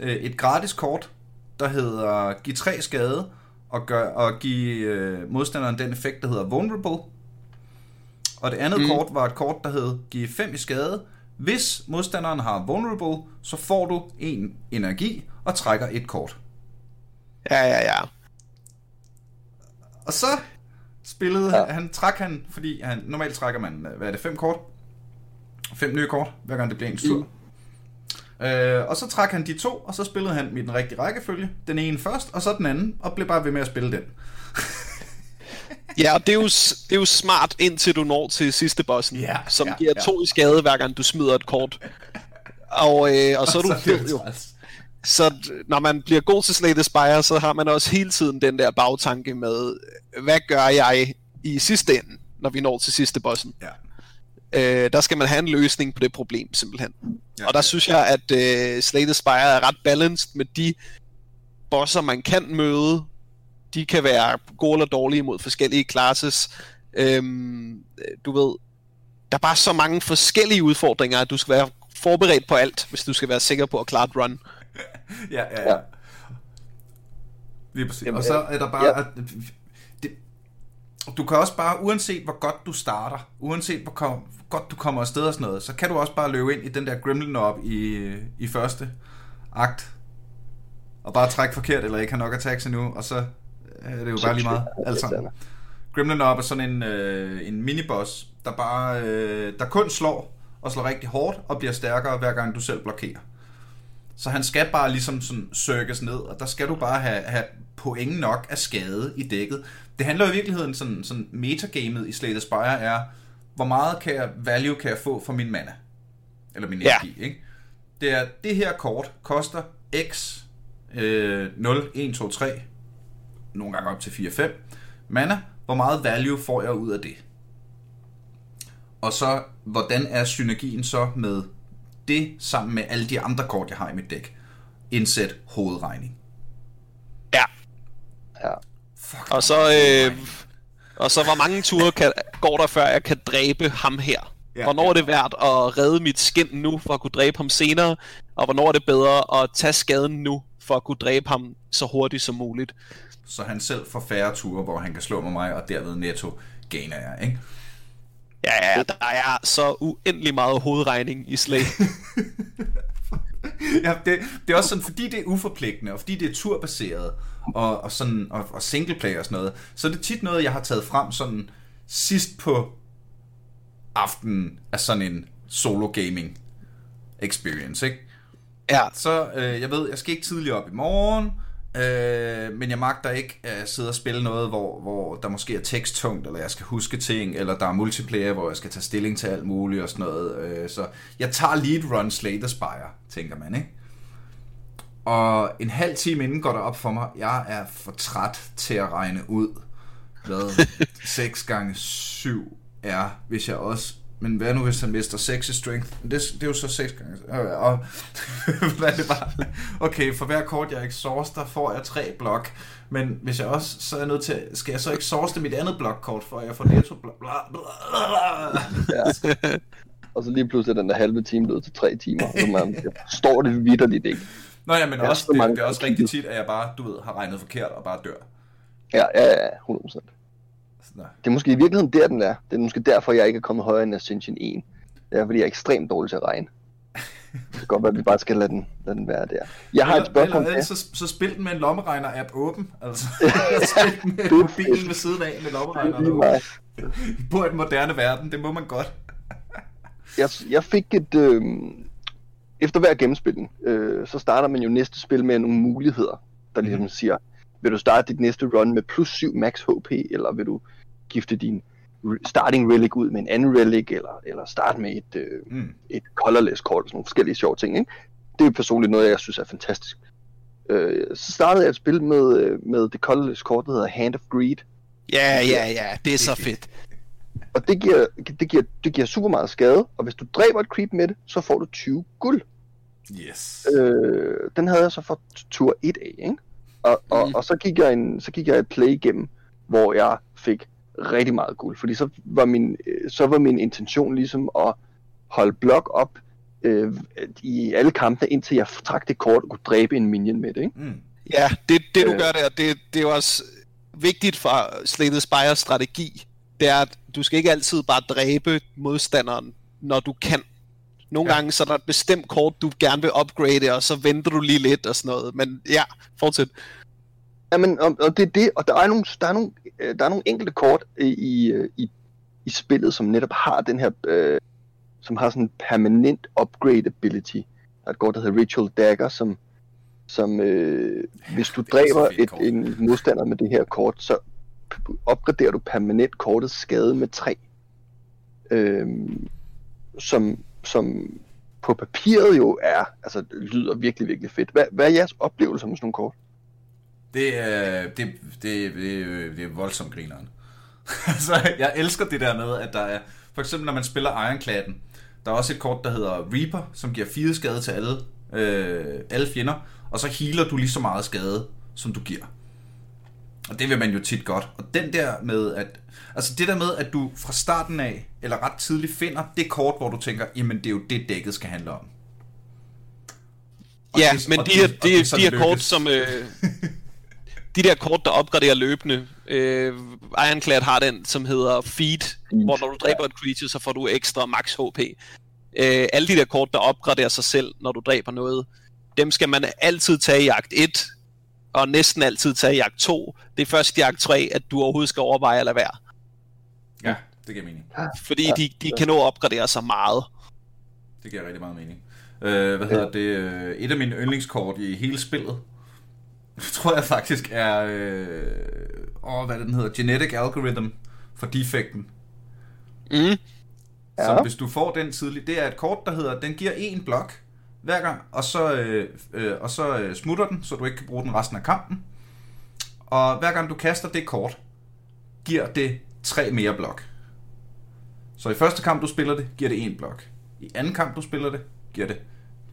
øh, et gratis kort, der hedder giv 3 skade, og, gør, og give øh, modstanderen den effekt, der hedder vulnerable. Og det andet mm. Kort var et kort, der hed give 5 i skade. Hvis modstanderen har vulnerable, så får du en energi og trækker et kort. ja, ja, ja. Og så spillede Ja. han, trak han, fordi han, normalt trækker man, hvad er det, fem kort? Fem nye kort, hver gang det bliver ens tur. Mm. Øh, og så trak han de to, og så spillede han i den rigtige rækkefølge. Den ene først, og så den anden, og blev bare ved med at spille den. Ja, og det er, jo, det er jo smart, indtil du når til sidste bossen, Ja, som ja, giver ja. to i skade, hver gang du smider et kort. Og, øh, og så er du fed jo. Så når man bliver god til Slay the Spire, så har man også hele tiden den der bagtanke med, hvad gør jeg i sidste ende, når vi når til sidste bossen? Ja. Øh, der skal man have en løsning på det problem, simpelthen. Ja. Og der synes jeg, at øh, Slay the Spire er ret balanced med de bosser, man kan møde. De kan være gode eller dårlige mod forskellige classes. Øhm, du ved, der er bare så mange forskellige udfordringer, at du skal være forberedt på alt, hvis du skal være sikker på at klare et run. Ja, ja, ja. Lige præcis. Jamen, og så er der bare... ja. At, det, du kan også bare, uanset hvor godt du starter, uanset hvor kom, godt du kommer afsted og sådan noget, så kan du også bare løbe ind i den der gremlin op i, i første akt, og bare trække forkert, eller ikke have nok attacks endnu, og så er det jo bare lige meget, alt sammen. Gremlin op er sådan en, øh, en miniboss, der bare, øh, der kun slår, og slår rigtig hårdt, og bliver stærkere, hver gang du selv blokerer. Så han skal bare ligesom sådan cirkes ned, og der skal du bare have, have point nok af skade i dækket. Det handler i virkeligheden sådan, sådan metagamet i Slay the Spire er, hvor meget kan jeg, value kan jeg få for min mana? Eller min Ja. energi, ikke? Det er, det her kort koster x øh, 0, 1, 2, 3, nogle gange op til 4, 5 mana. Hvor meget value får jeg ud af det? Og så, hvordan er synergien så med det sammen med alle de andre kort, jeg har i mit dæk? Indsæt hovedregning. Ja, Ja. Fuck, og så, øh, og så hvor mange ture kan, går der, før jeg kan dræbe ham her? Ja, Hvornår ja. er det værd at redde mit skin nu, for at kunne dræbe ham senere? Og hvornår er det bedre at tage skaden nu, for at kunne dræbe ham så hurtigt som muligt? Så han selv får færre ture, hvor han kan slå med mig, og derved netto gainer jeg, ikke? Ja, ja, der er så uendelig meget hovedregning i Slay. ja, det, det er også sådan, fordi det er uforpligtende, og fordi det er turbaseret, og, og, sådan, og, og singleplayer og sådan noget, så er det tit noget, jeg har taget frem sådan sidst på aftenen af sådan en solo gaming experience, ikke? ja, Så øh, jeg ved, jeg skal ikke tidligt op i morgen, øh, men jeg magter ikke at sidde og spille noget, hvor, hvor der måske er teksttungt, eller jeg skal huske ting, eller der er multiplayer, hvor jeg skal tage stilling til alt muligt og sådan noget. Øh, så jeg tager et run Slay the Spire, tænker man, ikke? Og en halv time inden går der op for mig, jeg er for træt til at regne ud, hvad 6 gange 7 er, hvis jeg også... Men hvad nu, hvis han mister 6 i strength? Det, det er jo så 6 gange... øh, Og, hvad er det bare? Okay, for hver kort, jeg exhaust, der får jeg 3 blok. Men hvis jeg også, så er jeg nødt til... Skal jeg så exhauste mit andet blokkort, for jeg får netto bla, bla, bla, bla. Ja. Og så lige pludselig den der halve time blevet til tre timer, så man jeg forstår det vidderligt ikke. Nå ja, men Ja, også, så det, det er også rigtig tit, at jeg bare, du ved, har regnet forkert og bare dør. Ja, ja, ja, 100%. Så, nej. Det er måske i virkeligheden der, den er. Det er måske derfor, jeg ikke er kommet højere end Ascension 1. Det er, fordi jeg er ekstremt dårlig til at regne. Det kan godt være, at vi bare skal lade den, lade den være der. Jeg har et spørgsmål eller, eller, så, så spil den med en lommeregner-app åben. Altså, spil den med mobilen ved siden af med åben. På et moderne verden, det må man godt. jeg, jeg fik et... Øh, efter hver gennemspilning, øh, så starter man jo næste spil med nogle muligheder, der ligesom siger, vil du starte dit næste run med plus 7 max HP, eller vil du gifte din starting relic ud med en anden relic, eller, eller starte med et, øh, Mm. et colorless kort, og sådan nogle forskellige sjove ting. Ikke? Det er personligt noget, jeg synes er fantastisk. Øh, så startede jeg et spil med, øh, med det colorless kort, der hedder Hand of Greed, ja, ja, ja, det er så fedt. og det giver, det, giver, det giver super meget skade, og hvis du dræber et creep med det, så får du 20 guld. Yes. Øh, den havde jeg så for tur 1 af, ikke? Og, og, Mm. og så gik jeg en, så gik jeg et play igennem, hvor jeg fik rigtig meget guld, fordi så var min, øh, så var min intention ligesom at holde blok op øh, i alle kampene, indtil jeg trak det kort og kunne dræbe en minion med det, ikke? Mm. Ja, det, det du Øh. gør der, det, det er også vigtigt for Slay the Spire strategi. Det er, at du skal ikke altid bare dræbe modstanderen, når du kan. Nogle Ja. gange så er der et bestemt kort, du gerne vil upgrade, og så venter du lige lidt og sådan noget. Men ja, fortsæt. Jamen, og, og det er det, og der er nogle, der er nogle, øh, der er nogle enkelte kort i, i, øh, i, i spillet, som netop har den her, øh, som har sådan en permanent upgrade ability. Der er et kort, der hedder Ritual Dagger, som, som øh, hvis du er dræber et, en modstander med det her kort, så opgraderer du permanent kortets skade med 3. Øh, som, som på papiret jo er, altså lyder virkelig, virkelig fedt. Hvad, hvad er jeres oplevelse med sådan nogle kort? Det er, det, det, det, det er voldsomt grineren. altså, jeg elsker det der med, at der er For eksempel, når man spiller Ironcladen, der er også et kort, der hedder Reaper, som giver fire skade til alle, øh, alle fjender, og så healer du lige så meget skade, som du giver. Og det vil man jo tit godt. Og den der med, at... Altså det der med, at du fra starten af, eller ret tidligt finder det kort, hvor du tænker, jamen det er jo det, dækket skal handle om. Og Ja, det- men de det- her, det de, er de her kort, som... Øh, de der kort, der opgraderer løbende. Øh, Ironclad har den, som hedder Feed, hvor når du dræber et creature, så får du ekstra max HP. Øh, alle de der kort, der opgraderer sig selv, når du dræber noget, dem skal man altid tage i jagt 1, og næsten altid tage jagt 2. Det er først i jagt 3, at du overhovedet skal overveje at lade være. Ja, det giver mening. Fordi de, de kan nå at opgradere sig meget. Det giver rigtig meget mening. Øh, hvad hedder det? øh, Et af mine yndlingskort i hele spillet, tror jeg faktisk er... Øh, åh, hvad er det, den hedder? Genetic Algorithm for defekten. Mm. Ja. Ja. Så hvis du får den tidligt, det er et kort, der hedder, den giver en blok hver gang, og så, øh, øh, og så øh, smutter den, så du ikke kan bruge den resten af kampen. Og hver gang du kaster det kort, giver det tre mere blok. Så i første kamp, du spiller det, giver det en blok. I anden kamp, du spiller det, giver det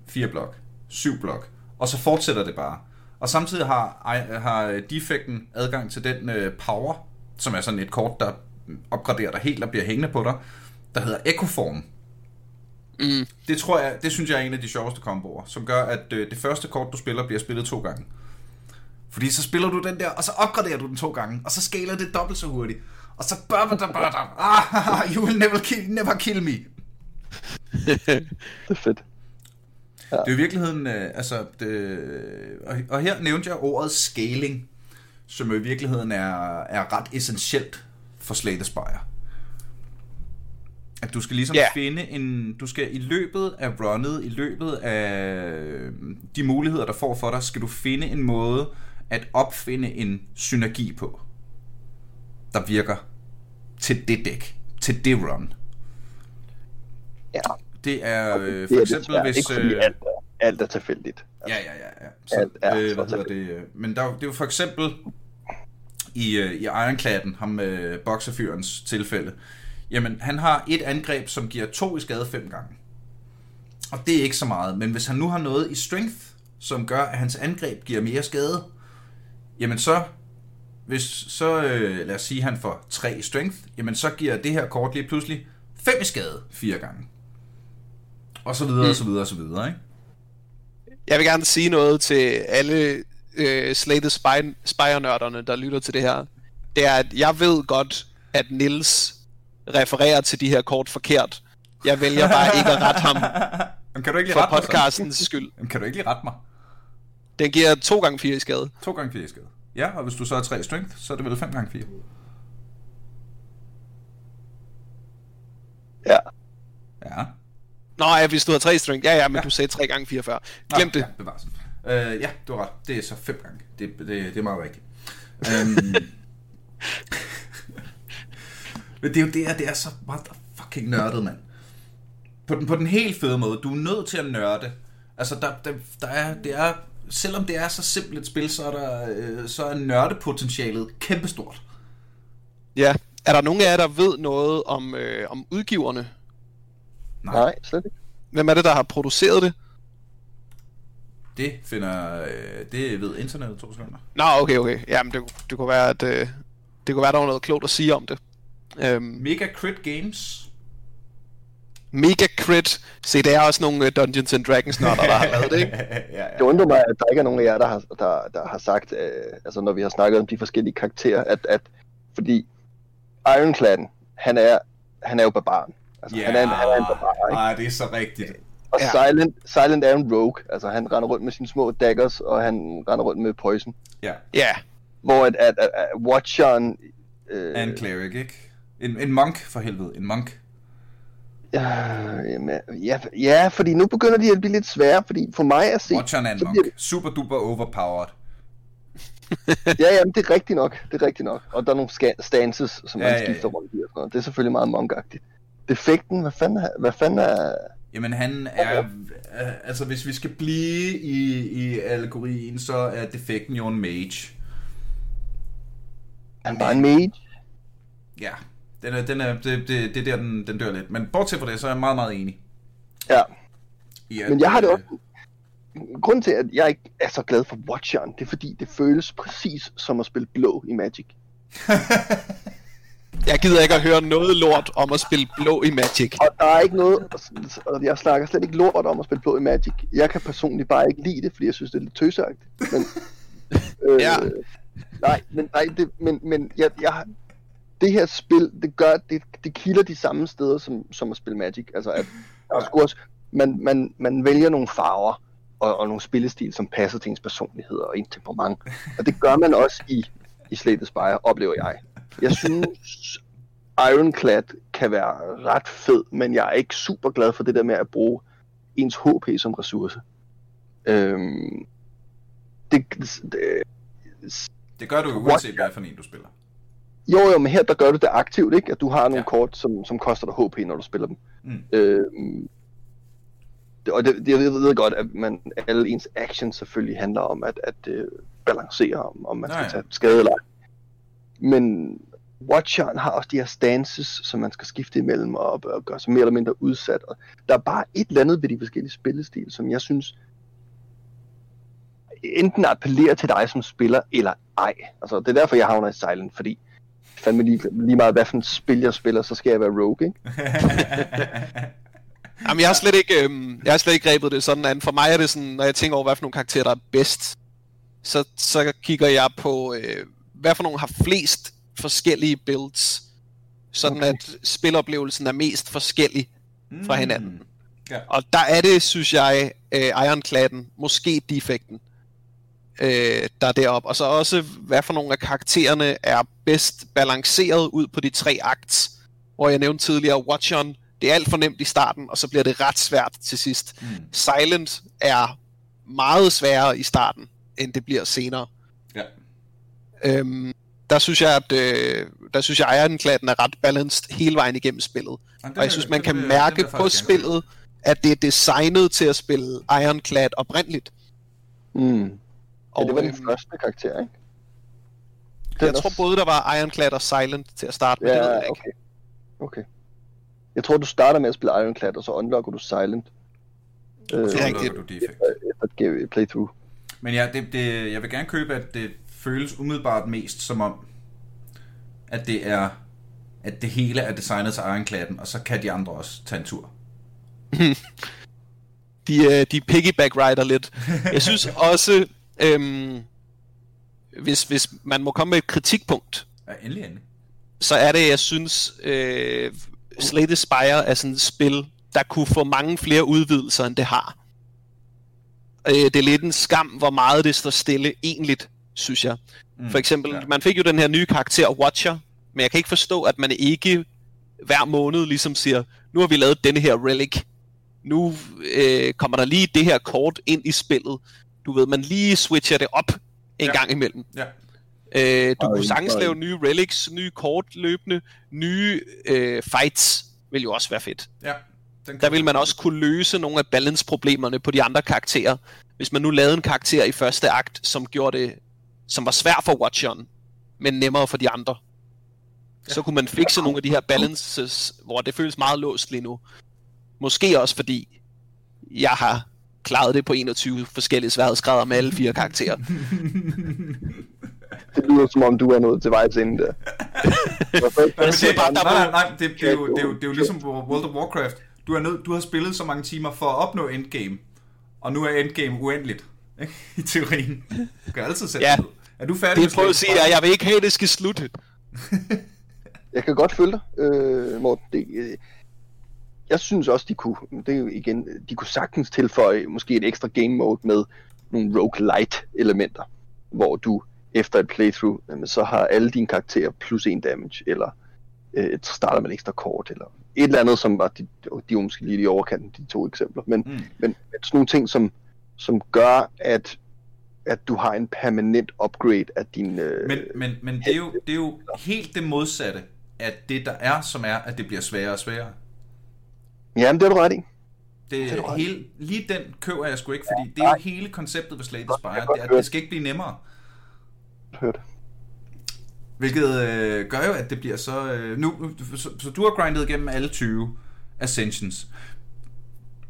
fire blok, syv blok. Og så fortsætter det bare. Og samtidig har, har defekten adgang til den øh, power, som er sådan et kort, der opgraderer dig helt og bliver hængende på dig, der hedder Echoform. Mm. Det tror jeg, det synes jeg er en af de sjoveste komboer, som gør, at øh, det første kort, du spiller, bliver spillet to gange. Fordi så spiller du den der, og så opgraderer du den to gange, og så skaler det dobbelt så hurtigt. Og så bør man der bør ah, you will never kill, never kill me. Det er fedt. Det er i virkeligheden, øh, altså, det, og, og her nævnte jeg ordet scaling, som jo i virkeligheden er, er ret essentielt for Slay the Spire. Du skal ligesom yeah. finde en, du skal i løbet af runnet, i løbet af de muligheder, der får for dig, skal du finde en måde at opfinde en synergi på, der virker til det dæk, til det run. Ja, Det er øh, det for er eksempel, desværre hvis... ikke øh, alt er, alt er tilfældigt. Ja, ja, ja. ja. Så, Alt er øh, hvad hedder det? øh, Men der, er det er jo for eksempel i, øh, i Ironcladden, ham med øh, bokserfyrens tilfælde. Jamen, han har et angreb, som giver to i skade fem gange. Og det er ikke så meget. Men hvis han nu har noget i strength, som gør, at hans angreb giver mere skade, jamen så, hvis så, øh, lad os sige, at han får 3 i strength, jamen så giver det her kort lige pludselig 5 i skade fire gange. Og så videre, og så videre, og så videre, ikke? Jeg vil gerne sige noget til alle øh, Slated Spy- Spire-nørderne, der lytter til det her. Det er, at jeg ved godt, at Nils refererer til de her kort forkert. Jeg vælger bare ikke at rette ham Jamen, kan du ikke lige for mig podcastens skyld. Jamen, kan du ikke lige rette mig? Den giver 2 gange 4 i skade. 2 gange 4 skade. Ja, og hvis du så har 3 strength, så er det vel 5 gange 4. Ja. Ja. Nå ja, hvis du har 3 string. Ja, ja, men Ja. du sagde 3 gange 4 før. Glem det. Ja, bevares. Øh, ja, du har ret. Det er så 5 gange. Det, det, det er meget rigtigt. øhm, men det er jo det, at det er så fucking nørdet, mand. På den, på den helt fede måde. Du er nødt til at nørde. Altså, der, der, der er, det er, selvom det er så simpelt et spil, så er, der, øh, så er nørdepotentialet kæmpestort. Ja. Er der nogen af jer, der ved noget om, øh, om udgiverne? Nej. Nej, slet ikke. Hvem er det, der har produceret det? Det finder, øh, det ved internettet to sekunder. Nå, okay, okay. Jamen, det, det kunne være, at øh, det kunne være, der var noget klogt at sige om det. Øhm, Mega Crit Games. Mega Crit. Se, det er også nogle øh, Dungeons and Dragons nørder, der har lavet det, ikke? ja, ja. Det undrer mig, at der ikke er nogen af jer, der har, der, der har sagt, øh, altså når vi har snakket om de forskellige karakterer, at, at fordi Ironcladden, han er, han er jo barbaren. Altså, han, er en, han er en barbar, ikke? Nej, det er så rigtigt. Og Ja. Silent, Silent er en rogue. Altså, han render rundt med sine små daggers, og han render rundt med poison. Ja, Ja. Hvor at, at, at, at Watcheren... Øh, en cleric, ikke? En, en monk, for helvede. En monk. ja, jamen, ja, ja, fordi nu begynder de at blive lidt svære, fordi for mig at se... Watcheren er en monk. bliver Super duper overpowered. Ja, ja, det er rigtigt nok. Det er rigtigt nok. Og der er nogle stances, som Ja, man ja, skifter ja. rundt i og sådan noget. Det er selvfølgelig meget monkagtigt. Defekten, hvad fanden er... Hvad fanden er... Jamen han er... Øh, altså hvis vi skal blive i, i allegorien, så er defekten jo en mage. Han bare en mage. Ja. Den er, den er, det, det, det er der, den, den dør lidt. Men bortset fra det, så er jeg meget, meget enig. Ja, I at, men jeg har det øh, også... Grunden til, at jeg ikke er så glad for Watcheren, det er fordi, det føles præcis som at spille blå i Magic. Jeg gider ikke at høre noget lort om at spille blå i Magic. Og der er ikke noget, og jeg snakker slet ikke lort om at spille blå i Magic. Jeg kan personligt bare ikke lide det, fordi jeg synes, det er lidt tøsagtigt. Men, øh, Ja. Nej, men, nej, det, men, men jeg, jeg, det her spil, det gør, det, det kilder de samme steder som, som at spille Magic. Altså, at der er sgu også, man, man, man vælger nogle farver og, og nogle spillestil, som passer til ens personlighed og ens temperament. Og det gør man også i, i Slay the Spire, oplever jeg. Jeg synes, Ironclad kan være ret fed, men jeg er ikke super glad for det der med at bruge ens HP som ressource. Øhm, det, det, Det gør du jo uanset, hvad for en du spiller. Jo, jo, men her der gør du det aktivt, ikke? At du har nogle Ja. kort, som, som koster dig HP, når du spiller dem. Mm. Det, og det, det, jeg ved godt, at man, alle ens actions selvfølgelig handler om at, at uh, balancere, om, om man skal Ja, ja. tage skade eller. Men Watcheren har også de her stances, som man skal skifte imellem og, og gøre sig mere eller mindre udsat. Og der er bare et eller andet ved de forskellige spillestil, som jeg synes enten appellerer til dig som spiller, eller ej. Altså, det er derfor, jeg havner i Silent, fordi fandme lige, lige meget, hvad for et spil jeg spiller, så skal jeg være rogue, ikke? Jamen, jeg har slet ikke, øhm, jeg har slet ikke grebet det sådan an. For mig er det sådan, når jeg tænker over, hvad for nogle karakterer, der er bedst, så, så kigger jeg på, øh, hvad for nogle har flest forskellige builds, sådan okay. At spiloplevelsen er mest forskellig fra Mm. hinanden. Ja. Og der er det, synes jeg, øh, Ironcladden, måske defekten, øh, der er deroppe. Og så også, hvad for nogle af karaktererne er bedst balanceret ud på de tre akts, hvor jeg nævnte tidligere, Watchon, det er alt for nemt i starten, og så bliver det ret svært til sidst. Mm. Silent er meget sværere i starten, end det bliver senere. Ja. Øhm, der synes jeg, at øh, der synes jeg, at er ret balanced hele vejen igennem spillet. Jamen, Og jeg synes, man kan den mærke på gerne spillet, at det er designet til at spille Ironclad oprindeligt. Mm. Ja, Og det var den øhm, første karakter, ikke? jeg Den tror både, der var Ironclad og Silent til at starte med. det ved jeg Ja, ikke. okay. Okay. Jeg tror, du starter med at spille Ironclad, og så unlocker du Silent. Øh, Så Det er rigtigt. du defekt. efter et playthrough. Men ja, det, det, jeg vil gerne købe, at det føles umiddelbart mest som om, at det er at det hele er designet til Ironcladden, og så kan de andre også tage en tur. De, øh, de piggyback rider lidt. Jeg synes også, øhm, hvis, hvis man må komme med et kritikpunkt, Ja, endelig, endelig. så er det, jeg synes, øh, Slay the Spire er sådan et spil, der kunne få mange flere udvidelser, end det har. Øh, det er lidt en skam, hvor meget det står stille egentligt, synes jeg. Mm, For eksempel, ja. ja. man fik jo den her nye karakter, Watcher, men jeg kan ikke forstå, at man ikke hver måned ligesom siger, nu har vi lavet denne her relic, nu øh, kommer der lige det her kort ind i spillet. Du ved, man lige switcher det op en Ja. gang imellem. Ja. Øh, du kunne sagtens lave nye relics, nye kort løbende, nye øh, fights, vil jo også være fedt. ja. Den Der vil man også kunne løse nogle af balance-problemerne på de andre karakterer. Hvis man nu lavede en karakter i første akt, som gjorde det, som var svær for Watcheren, men nemmere for de andre. Ja. Så kunne man fikse nogle af de her balances, hvor det føles meget låst lige nu. Måske også fordi, jeg har klaret det på 21 forskellige sværhedsgrader med alle fire karakterer. Det lyder som om, du er nået til vejs ende der. Nej, nej, det, det, er jo, det, er jo, det er jo ligesom World of Warcraft. Du, er nød, du har spillet så mange timer for at opnå endgame, og nu er endgame uendeligt. ikke? I teorien. Du kan altid sætte Ja. ud. Er du færdig Det prøver at sige at jeg vil ikke have, at det skal slutte. Jeg kan godt følge dig, øh, Morten. Det, øh, jeg synes også, de kunne, det igen, de kunne sagtens tilføje måske et ekstra game mode med nogle roguelite elementer, hvor du efter et playthrough, jamen, så har alle dine karakterer plus en damage, eller øh, starter man ekstra kort, eller et eller andet, som var, de, de var måske lige i overkanten, de to eksempler, men, Mm. men, men sådan nogle ting, som, som gør, at, at du har en permanent upgrade af din... Øh, Men, men, men det, er jo, det er jo helt det modsatte af det, der er, som er, at det bliver sværere og sværere. Jamen, det er du ret i. Det Det ret hele, lige den køber jeg sgu ikke, fordi det er jo hele konceptet ved Slay the Spire, det, er, det skal ikke blive nemmere. Hør det. Hvilket øh, gør jo, at det bliver så... Øh, nu, så, så du har grindet igennem alle 20 Ascensions.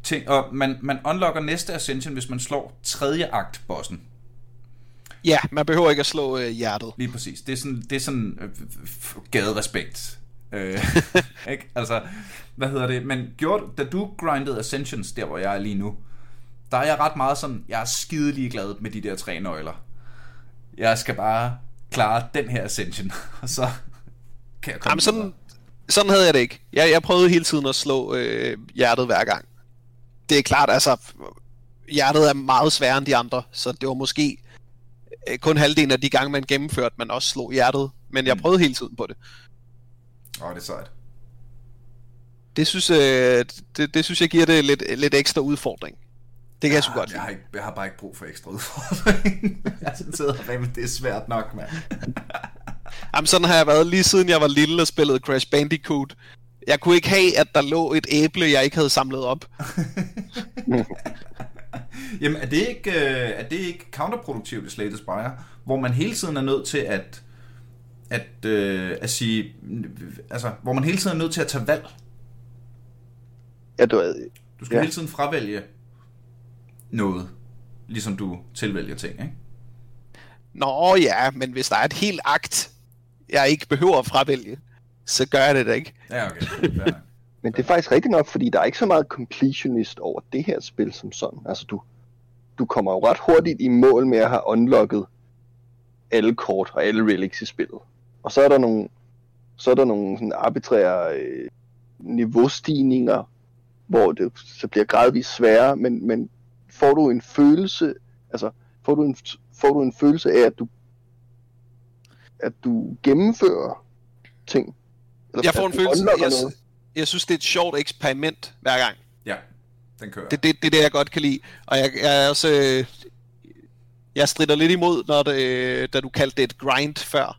Ting, og man, man unlocker næste Ascension, hvis man slår tredje akt bossen. Ja, man behøver ikke at slå øh, hjertet. Lige præcis. Det er sådan, det er sådan øh, gaderespekt. Øh, ikke? Altså, hvad hedder det? Men gjorde, da du grindede Ascensions, der hvor jeg er lige nu, der er jeg ret meget sådan, jeg er skidelig glad med de der tre nøgler. Jeg skal bare klare den her Ascension, og så kan jeg komme Jamen, sådan, sådan havde jeg det ikke. Jeg, jeg prøvede hele tiden at slå øh, hjertet hver gang. Det er klart, altså, hjertet er meget sværere end de andre, så det var måske øh, kun halvdelen af de gange, man gennemførte, man også slog hjertet. Men jeg prøvede hele tiden på det. Åh, oh, det er sejt. Det synes, øh, det, det synes jeg giver det lidt, lidt ekstra udfordring. Det kan jeg sgu godt Jeg har, ikke, jeg har bare ikke brug for ekstra udfordring. jeg sidder og men det er svært nok, mand. Jamen, sådan har jeg været lige siden jeg var lille og spillede Crash Bandicoot. Jeg kunne ikke have, at der lå et æble, jeg ikke havde samlet op. Jamen, er det ikke, øh, er det ikke counterproduktivt i Slay the Spire, hvor man hele tiden er nødt til at, at, øh, at sige, altså, hvor man hele tiden er nødt til at tage valg. Ja, du, er- Du skal Ja. hele tiden fravælge noget, ligesom du tilvælger ting, ikke? Nå ja, men hvis der er et helt akt, jeg ikke behøver at fravælge, så gør jeg det da ikke. Ja, okay. Men det er faktisk rigtigt nok, fordi der er ikke så meget completionist over det her spil som sådan. Altså, du, du kommer jo ret hurtigt i mål med at have unlocket alle kort og alle relics i spillet. Og så er der nogle, så er der nogle sådan arbitrære øh, niveaustigninger, hvor det så bliver gradvist sværere, men, men får du en følelse, altså får du en, får du en følelse af, at du at du gennemfører ting? Eller Jeg får en følelse, jeg, noget? jeg synes, det er et sjovt eksperiment hver gang. Ja, den kører. Det, det, det er det, jeg godt kan lide. Og jeg, jeg er også... Øh, jeg strider lidt imod, når det, øh, da du kaldte det et grind før.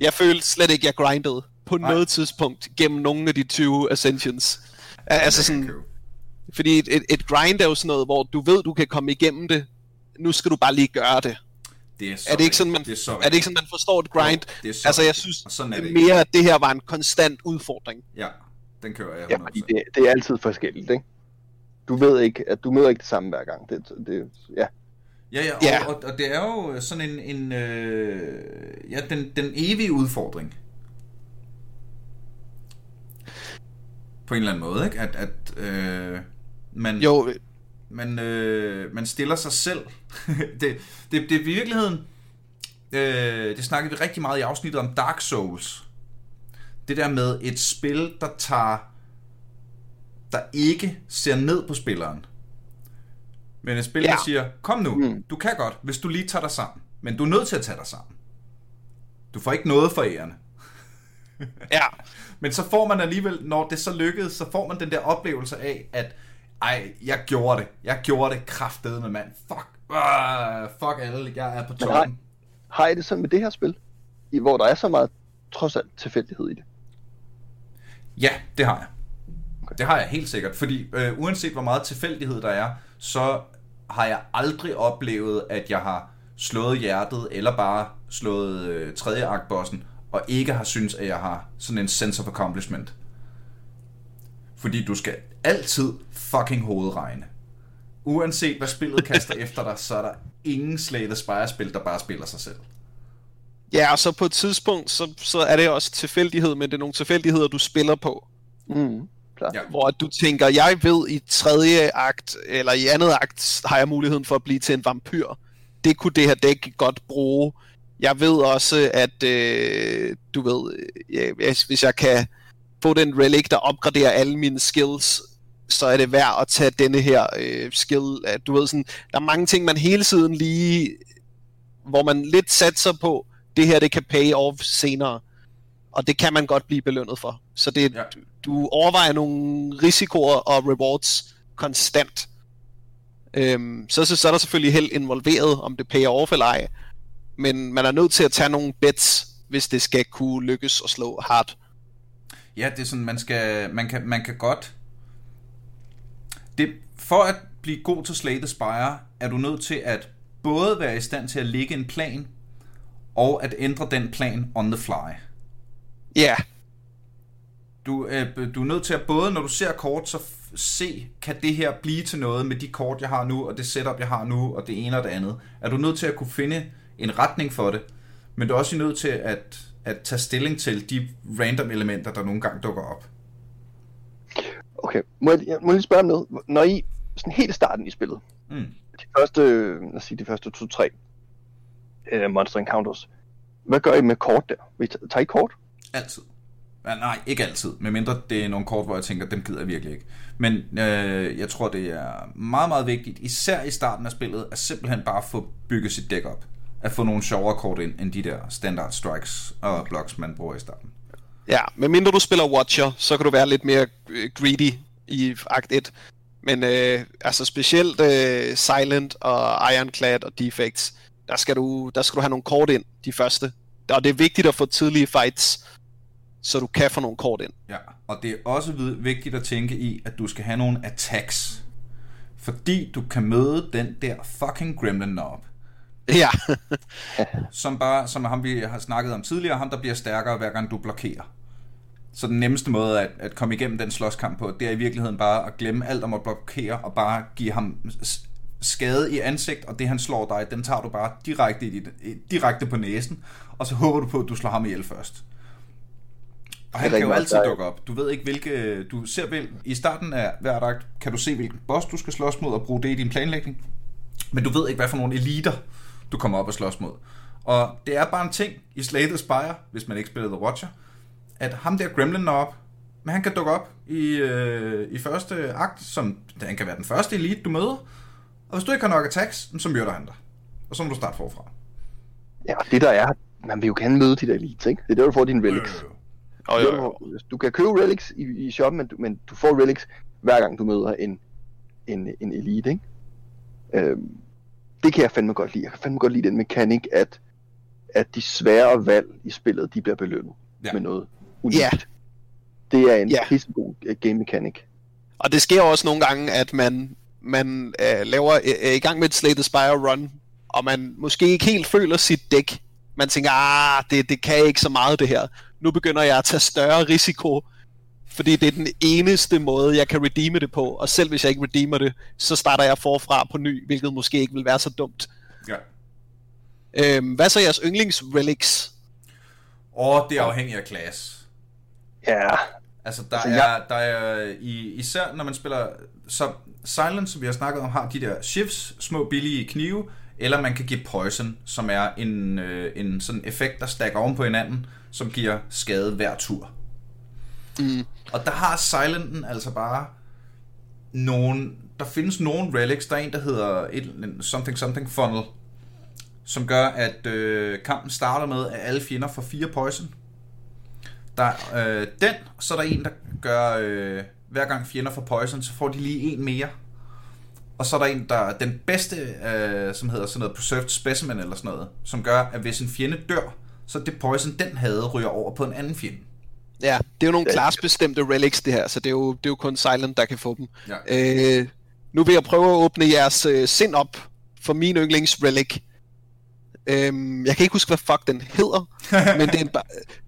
Jeg følte slet ikke, jeg grindede på Nej. noget tidspunkt gennem nogle af de 20 Ascensions. Al- Altså sådan, fordi et, et, et grind er jo sådan noget, hvor du ved, du kan komme igennem det. Nu skal du bare lige gøre det. Det er, så Er det ikke sådan, man, det er, så er det ikke sådan, man forstår et grind? Jo, det er så altså, jeg synes sådan er det mere, at det her var en konstant udfordring. Ja, den kører jeg 100%. Ja, fordi det, det er altid forskelligt, ikke? Du ved ikke, at du møder ikke det samme hver gang. Det, det, ja. Ja, ja, og, Ja. Og, og det er jo sådan en, en øh, ja, den, den evige udfordring. På en eller anden måde, ikke? At, at øh, man, Jo, man, øh, man stiller sig selv. det, det, det er i virkeligheden, øh, det snakkede vi rigtig meget i afsnittet om Dark Souls. Det der med et spil, der tager, der ikke ser ned på spilleren. Men et spil, ja. Der siger, kom nu, Mm. du kan godt, hvis du lige tager dig sammen. Men du er nødt til at tage dig sammen. Du får ikke noget for ærende. ja. Men så får man alligevel, når det så lykkedes, så får man den der oplevelse af, at ej, jeg gjorde det. Jeg gjorde det kraftedeme, med mand. Fuck. Uh, fuck alle, jeg er på Men har, toppen. har I det sådan med det her spil? I, hvor der er så meget, trods alt, tilfældighed i det. Ja, det har jeg. Det har jeg helt sikkert, fordi øh, uanset hvor meget tilfældighed der er, så har jeg aldrig oplevet, at jeg har slået hjertet, eller bare slået øh, tredje aktbossen, og ikke har synes at jeg har sådan en sense of accomplishment. Fordi du skal altid fucking hovedregne. Uanset hvad spillet kaster efter dig, så er der ingen Slay the Spire-spil, der bare spiller sig selv. Ja, og så på et tidspunkt, så, så er det også tilfældighed, men det er nogle tilfældigheder, du spiller på. Mm, klart. Ja. Hvor du tænker, jeg ved i tredje akt, eller i andet akt, har jeg muligheden for at blive til en vampyr. Det kunne det her dæk godt bruge. Jeg ved også, at øh, du ved, øh, hvis- hvis jeg kan få den relic, der opgraderer alle mine skills, så er det værd at tage denne her øh, skill. At, du ved sådan, der er mange ting, man hele tiden lige, hvor man lidt satser på, det her det kan pay off senere. Og det kan man godt blive belønnet for. Så det, Ja. du overvejer nogle risikoer og rewards konstant. Øhm, så, så, så er der selvfølgelig held involveret, om det payer off eller ej. Men man er nødt til at tage nogle bets, hvis det skal kunne lykkes at slå hard. Ja, det er sådan, man skal, man kan, man kan godt... Det, for at blive god til Slay the Spire, er du nødt til at både være i stand til at lægge en plan, og at ændre den plan on the fly. Ja, Du, øh, du er nødt til at både, når du ser kort, så se, kan det her blive til noget med de kort, jeg har nu, og det setup, jeg har nu, og det ene og det andet. Er du nødt til at kunne finde en retning for det, men du er også nødt til at, at tage stilling til de random elementer, der nogle gange dukker op. Okay, må jeg, jeg må lige spørge om noget? Når I, sådan helt starten i spillet, Mm. de første, lad os sige, de første to-tre uh, Monster Encounters, hvad gør I med kort der? Tager I kort? Altid. Ja, nej, ikke altid. Medmindre det er nogle kort, hvor jeg tænker, dem gider jeg virkelig ikke. Men øh, jeg tror, det er meget, meget vigtigt, især i starten af spillet, at simpelthen bare få bygget sit dæk op. At få nogle sjovere kort ind, end de der standard strikes og blocks, man bruger i starten. Ja, medmindre du spiller Watcher, så kan du være lidt mere øh, greedy i akt 1. Men øh, altså specielt øh, Silent og Ironclad og Defects, der skal, du, der skal du have nogle kort ind, de første. Og det er vigtigt at få tidlige fights, så du kan få nogle kort ind. Ja, og det er også vigtigt at tænke i, at du skal have nogle attacks. Fordi du kan møde den der fucking gremlin knob. Ja, Som bare, som ham vi har snakket om tidligere, ham der bliver stærkere hver gang du blokerer. Så den nemmeste måde at, at komme igennem den slåskamp på, det er i virkeligheden bare at glemme alt om at blokere, og bare give ham skade i ansigt, og det han slår dig, den tager du bare direkte, i dit, direkte på næsen, og så håber du på, at du slår ham ihjel først. Og han er kan jo altid meget dukke op. Du ved ikke, hvilke... Du ser vel, I starten af hver akt kan du se, hvilken boss du skal slås mod, og bruge det i din planlægning. Men du ved ikke, hvad for nogle eliter, du kommer op og slås mod. Og det er bare en ting i Slay the Spire, hvis man ikke spiller The Watcher, at ham der Gremlin når op, men han kan dukke op i, øh, i første akt, som han kan være den første elite, du møder. Og hvis du ikke har nok attacks, så myrder han dig. Og så må du starte forfra. Ja, og det der er, man vil jo gerne møde de der elites, ikke? Det er der, du får dine relics. Øh, Det jo, jo. Du kan købe relics i, i shoppen, men du, men du får relics hver gang du møder en, en, en elite, ikke? Øhm, det kan jeg fandme godt lide. Jeg kan fandme godt lide den mekanik, at, at de svære valg i spillet, de bliver belønnet Ja. med noget unikt. Ja. Det er en Ja. pissegod øh, game mekanik. Og det sker også nogle gange, at man, man øh, laver, øh, i gang med et Slay the Spire run, og man måske ikke helt føler sit dæk. Man tænker, ah, det, det kan ikke så meget det her. Nu begynder jeg at tage større risiko, fordi det er den eneste måde, jeg kan redeeme det på. Og selv hvis jeg ikke redeemer det, så starter jeg forfra på ny, hvilket måske ikke vil være så dumt. ja. Øhm, hvad så jeres yndlingsrelics? Og det er afhængigt af klasse. Ja, Altså, der Altså, er, der er i, især når man spiller, så Silence, som vi har snakket om, har de der shifts, små billige knive, eller man kan give poison, som er en, øh, en sådan effekt, der stakker oven på hinanden, som giver skade hver tur. Mm. Og der har Silenten altså bare nogen, der findes nogle relics, der er en, der hedder et, something something funnel, som gør, at øh, kampen starter med, at alle fjender får fire poison. Der er øh, den, så er der en, der gør, øh, hver gang fjender får poison, så får de lige en mere. Og så er der en, der er den bedste, øh, som hedder sådan noget Preserved Specimen eller sådan noget, som gør, at hvis en fjende dør, så det poison, den havde, ryger over på en anden fjende. Ja, det er jo nogle Ja. klassebestemte relics det her, så det er jo, det er jo kun Silent, der kan få dem. Ja. Øh, nu vil jeg prøve at åbne jeres øh, sind op for min yndlingsrelic. Øhm, jeg kan ikke huske, hvad fuck den hedder, men det er, en,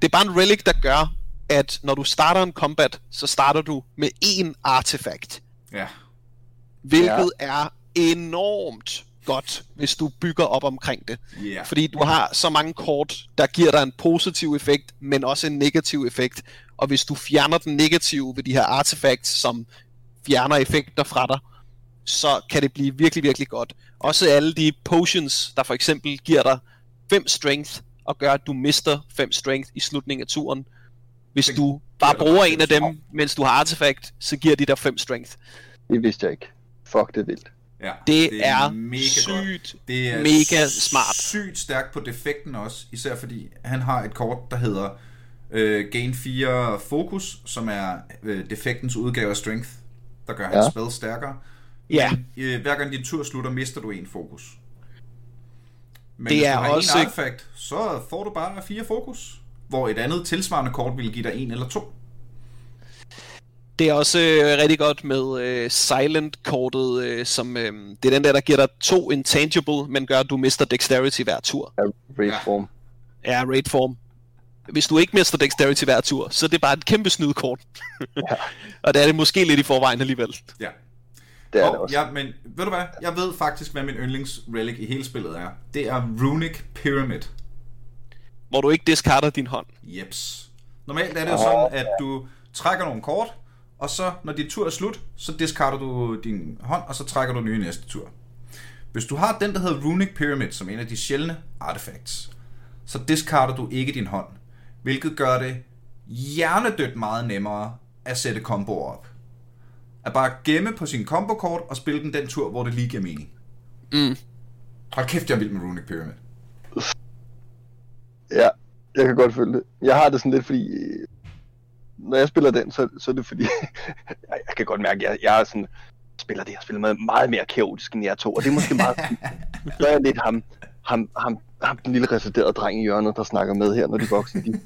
det er bare en relic, der gør, at når du starter en combat, så starter du med én artefakt. Ja. Hvilket ja. er enormt godt, hvis du bygger op omkring det. Ja. Fordi du har så mange kort, der giver dig en positiv effekt, men også en negativ effekt. Og hvis du fjerner den negative ved de her artefacts, som fjerner effekter fra dig, så kan det blive virkelig, virkelig godt. Også alle de potions, der for eksempel giver dig 5 strength, og gør, at du mister 5 strength i slutningen af turen. Hvis du bare bruger en af dem, mens du har artefakt, så giver de dig 5 strength. det vidste jeg ikke. Fuck, det er vildt. Ja, Det, er, mega sygt. godt. Det er mega smart. sygt stærkt på defekten også, især fordi han har et kort, der hedder øh, Gain 4 Focus, som er øh, defektens udgave af Strength, der gør hans Ja. spil stærkere. Ja. Men, øh, hver gang din tur slutter, mister du en fokus. Men Det hvis er du har også- en artefakt, så får du bare fire fokus, hvor et andet tilsvarende kort vil give dig en eller to. Det er også øh, rigtig godt med øh, Silent-kortet, øh, som øh, det er den der, der giver dig to intangible, men gør, at du mister dexterity hver tur. Ja, Reform. Ja, raid form. Hvis du ikke mister dexterity hver tur, så er det bare et kæmpe snydkort. Ja. og det er det måske lidt i forvejen alligevel. Ja. Det er det Og, også. ja, men ved du hvad? Jeg ved faktisk, hvad min yndlings relic i hele spillet er. Det er Runic Pyramid. Hvor du ikke discarder din hånd. Jeps. Normalt er det jo sådan, at du trækker nogle kort, og så, når din tur er slut, så discarder du din hånd, og så trækker du nye næste tur. Hvis du har den, der hedder Runic Pyramid, som en af de sjældne artefacts, så discarder du ikke din hånd, hvilket gør det hjernedødt meget nemmere at sætte komboer op. At bare gemme på sin kombokort og spille den den tur, hvor det lige giver mening. Mm. Hold kæft, jeg er vild med Runic Pyramid. Ja, jeg kan godt følge det. Jeg har det sådan lidt, fordi når jeg spiller den, så, så er det fordi, jeg, jeg kan godt mærke, at jeg, jeg er sådan, spiller det her spil med meget mere kaotisk end jeg to, og det er måske meget, så er jeg lidt ham, ham, ham, ham den lille retarderede dreng i hjørnet, der snakker med her, når de voksne, de, de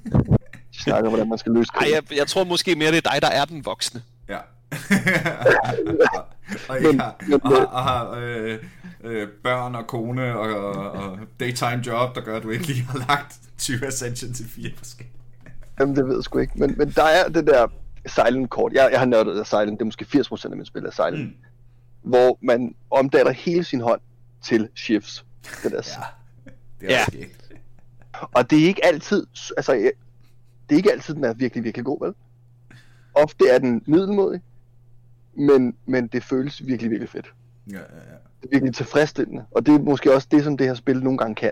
snakker, hvordan man skal løse Ej, krig. jeg, jeg tror måske mere, det er dig, der er den voksne. Ja. og, Men- har, men- og har, og har øh, øh, børn og kone og, og, og daytime job, der gør, at du ikke lige har lagt 20 Ascension til fire forskellige. Jamen, det ved jeg sgu ikke, men, men der er det der silent kort, jeg, jeg har nørdet af silent, det er måske 80% af min spil er silent, Mm. hvor man omdanner hele sin hånd til shifts. Det der Ja, det er Ja. skægt. Og det er ikke altid, altså, jeg- det er ikke altid, den er virkelig, virkelig god, vel? Ofte er den middelmodig, men, men det føles virkelig, virkelig fedt. Ja, ja, ja. Det er virkelig tilfredsstillende, og det er måske også det, som det her spil nogle gange kan.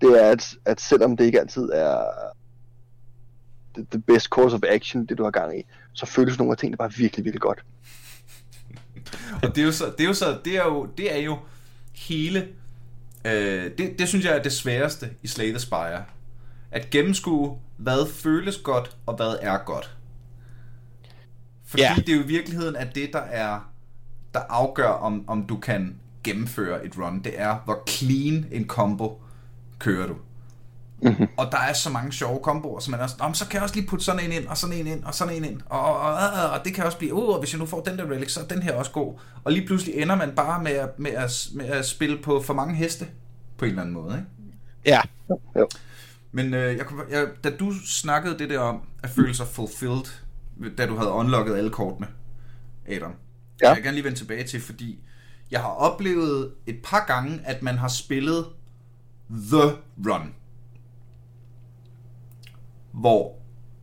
Det er, at, at selvom det ikke altid er the, the best course of action, det du har gang i, så føles nogle af tingene bare virkelig, virkelig godt. Og det er jo så, det er jo så, det er jo, det er jo hele, øh, det, det synes jeg er det sværeste i Slay the Spire. At gennemskue, hvad føles godt, og hvad er godt. Fordi Ja. det er jo i virkeligheden, at det, der er, der afgør, om, om du kan gennemføre et run, det er, hvor clean en combo kører du. Mhm. Og der er så mange sjove komboer, som man er sådan, "Nå, så kan jeg også lige putte sådan en ind, og sådan en ind, og sådan en ind, og, og, og, og, og det kan også blive, uh, og hvis jeg nu får den der relic, så er den her også god. Og lige pludselig ender man bare med at, med at, med at spille på for mange heste, på en eller anden måde, ikke? Ja, Jo. Men øh, jeg, jeg, da du snakkede det der om at føle sig fulfilled, da du havde unlocket alle kortene, Adam. Ja. jeg vil gerne lige vende tilbage til, fordi jeg har oplevet et par gange, at man har spillet The Run. Hvor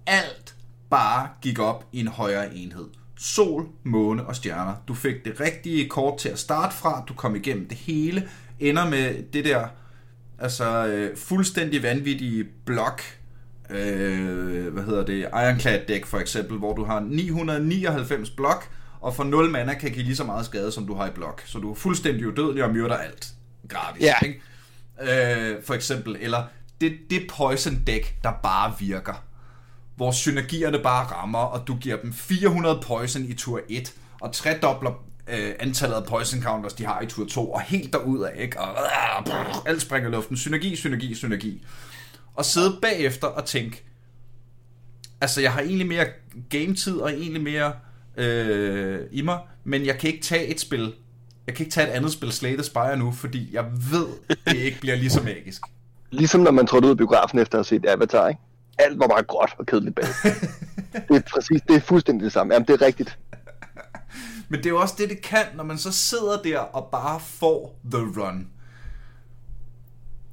alt bare gik op i en højere enhed. Sol, måne og stjerner. Du fik det rigtige kort til at starte fra, du kom igennem det hele, ender med det der altså øh, fuldstændig vanvittige blok, øh, hvad hedder det, Ironclad deck for eksempel, hvor du har 999 blok, og for 0 mana kan give lige så meget skade, som du har i blok. Så du er fuldstændig udødelig og myrder alt. Gratis, Ja. ikke? Øh, for eksempel, eller det, det poison deck, der bare virker. Hvor synergierne bare rammer, og du giver dem 400 poison i tur 1, og tredobler øh, antallet af poison counters, de har i tur 2, og helt derud af, ikke? Og øh, brrr, alt springer i luften. Synergi, synergi, synergi. Og sidde bagefter og tænke, altså jeg har egentlig mere gametid og egentlig mere øh, i mig, men jeg kan ikke tage et spil, jeg kan ikke tage et andet spil, Slate Spire nu, fordi jeg ved, det ikke bliver lige så magisk. Ligesom når man trådte ud af biografen efter at have set Avatar, ikke? Alt var bare gråt og kedeligt bag. det er præcis, det er fuldstændig det samme. Jamen, det er rigtigt. Men det er jo også det, det kan, når man så sidder der og bare får the run.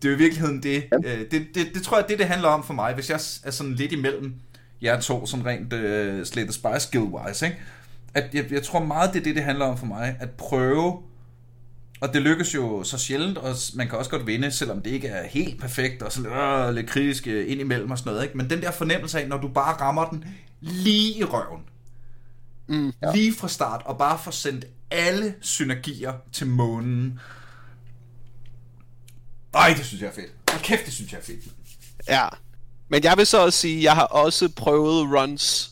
Det er jo i virkeligheden det, øh, det, det, det tror jeg, det det handler om for mig, hvis jeg er sådan lidt imellem jer to, sådan rent øh, Slay the Spire skill-wise, ikke? At jeg, jeg tror meget, det er det, det handler om for mig, at prøve, og det lykkes jo så sjældent, og man kan også godt vinde, selvom det ikke er helt perfekt, og sådan øh, lidt kritisk øh, ind imellem og sådan noget, ikke? Men den der fornemmelse af, når du bare rammer den lige i røven, Mm. ja. lige fra start, og bare får sendt alle synergier til månen. Ej, det synes jeg er fedt. Hold kæft, det synes jeg er fedt. Ja. Men jeg vil så også sige, at jeg har også prøvet runs,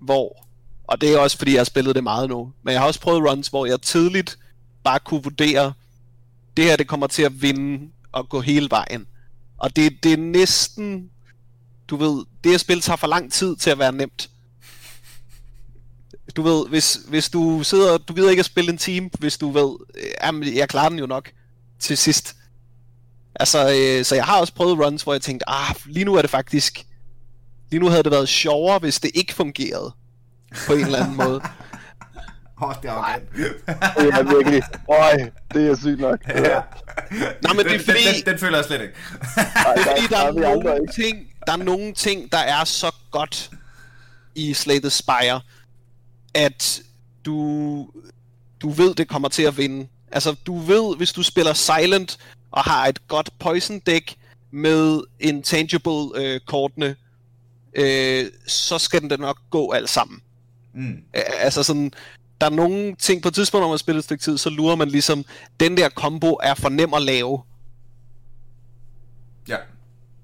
hvor, og det er også fordi, jeg har spillet det meget nu, men jeg har også prøvet runs, hvor jeg tidligt bare kunne vurdere, det her det kommer til at vinde og gå hele vejen. Og det, det er næsten, du ved, det her spil tager for lang tid til at være nemt. Du ved, hvis, hvis du sidder, du gider ikke at spille en team, hvis du ved, øh, jamen, jeg klarer den jo nok til sidst. Altså, øh, så jeg har også prøvet runs, hvor jeg tænkte, ah, lige nu er det faktisk... Lige nu havde det været sjovere, hvis det ikke fungerede. På en eller anden måde. Åh, oh, det er arrogant. Det er virkelig... Øj, det er sygt nok. ja. Nå, men det er den, fordi... den, den, den føler jeg slet ikke. Ej, der, fordi der der er, er vi andre nogle ikke. ting, der er nogle ting, der er så godt i Slay the Spire, at du, du ved, det kommer til at vinde. Altså, du ved, hvis du spiller Silent og har et godt poison deck med intangible øh, kortene, øh, så skal den da nok gå alt sammen. Mm. Altså sådan, der er nogle ting, på et tidspunkt, når man spiller et stykke tid, så lurer man ligesom, den der combo er for nem at lave. Ja.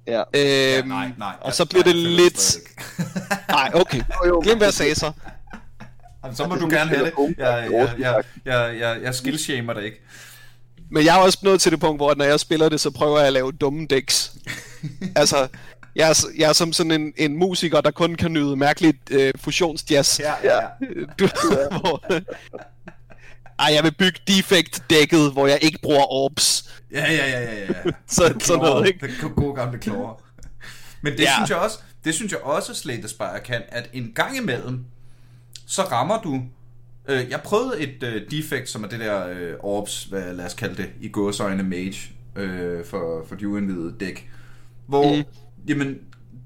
Ja. Øhm, ja. Nej, nej. og så bliver det føler jeg lidt... Nej, okay. Glem hvad jeg sagde så. Jamen, så må Det du gerne have det. Jeg, jeg, jeg, jeg, jeg, jeg skillshamer dig ikke. Men jeg er også nået til det punkt, hvor når jeg spiller det, så prøver jeg at lave dumme decks. altså, jeg er, jeg er som sådan en, en musiker, der kun kan nyde mærkeligt øh, fusionsjazz. Ja, ja, ja. Du, hvor, ej, jeg vil bygge defect-dækket, hvor jeg ikke bruger orbs. Ja, ja, ja, ja, ja. Så- sådan noget, ikke? Det gode gamle klover. Men det Ja. synes jeg også, det synes jeg også Slay the Spire kan, at en gang imellem, så rammer du... Øh, jeg prøvede et øh, defect, som er det der øh, orbs, hvad lad os kalde det, i gåsøjne mage, øh, for, for de uindvidede dæk. Hvor, Mm. Jamen,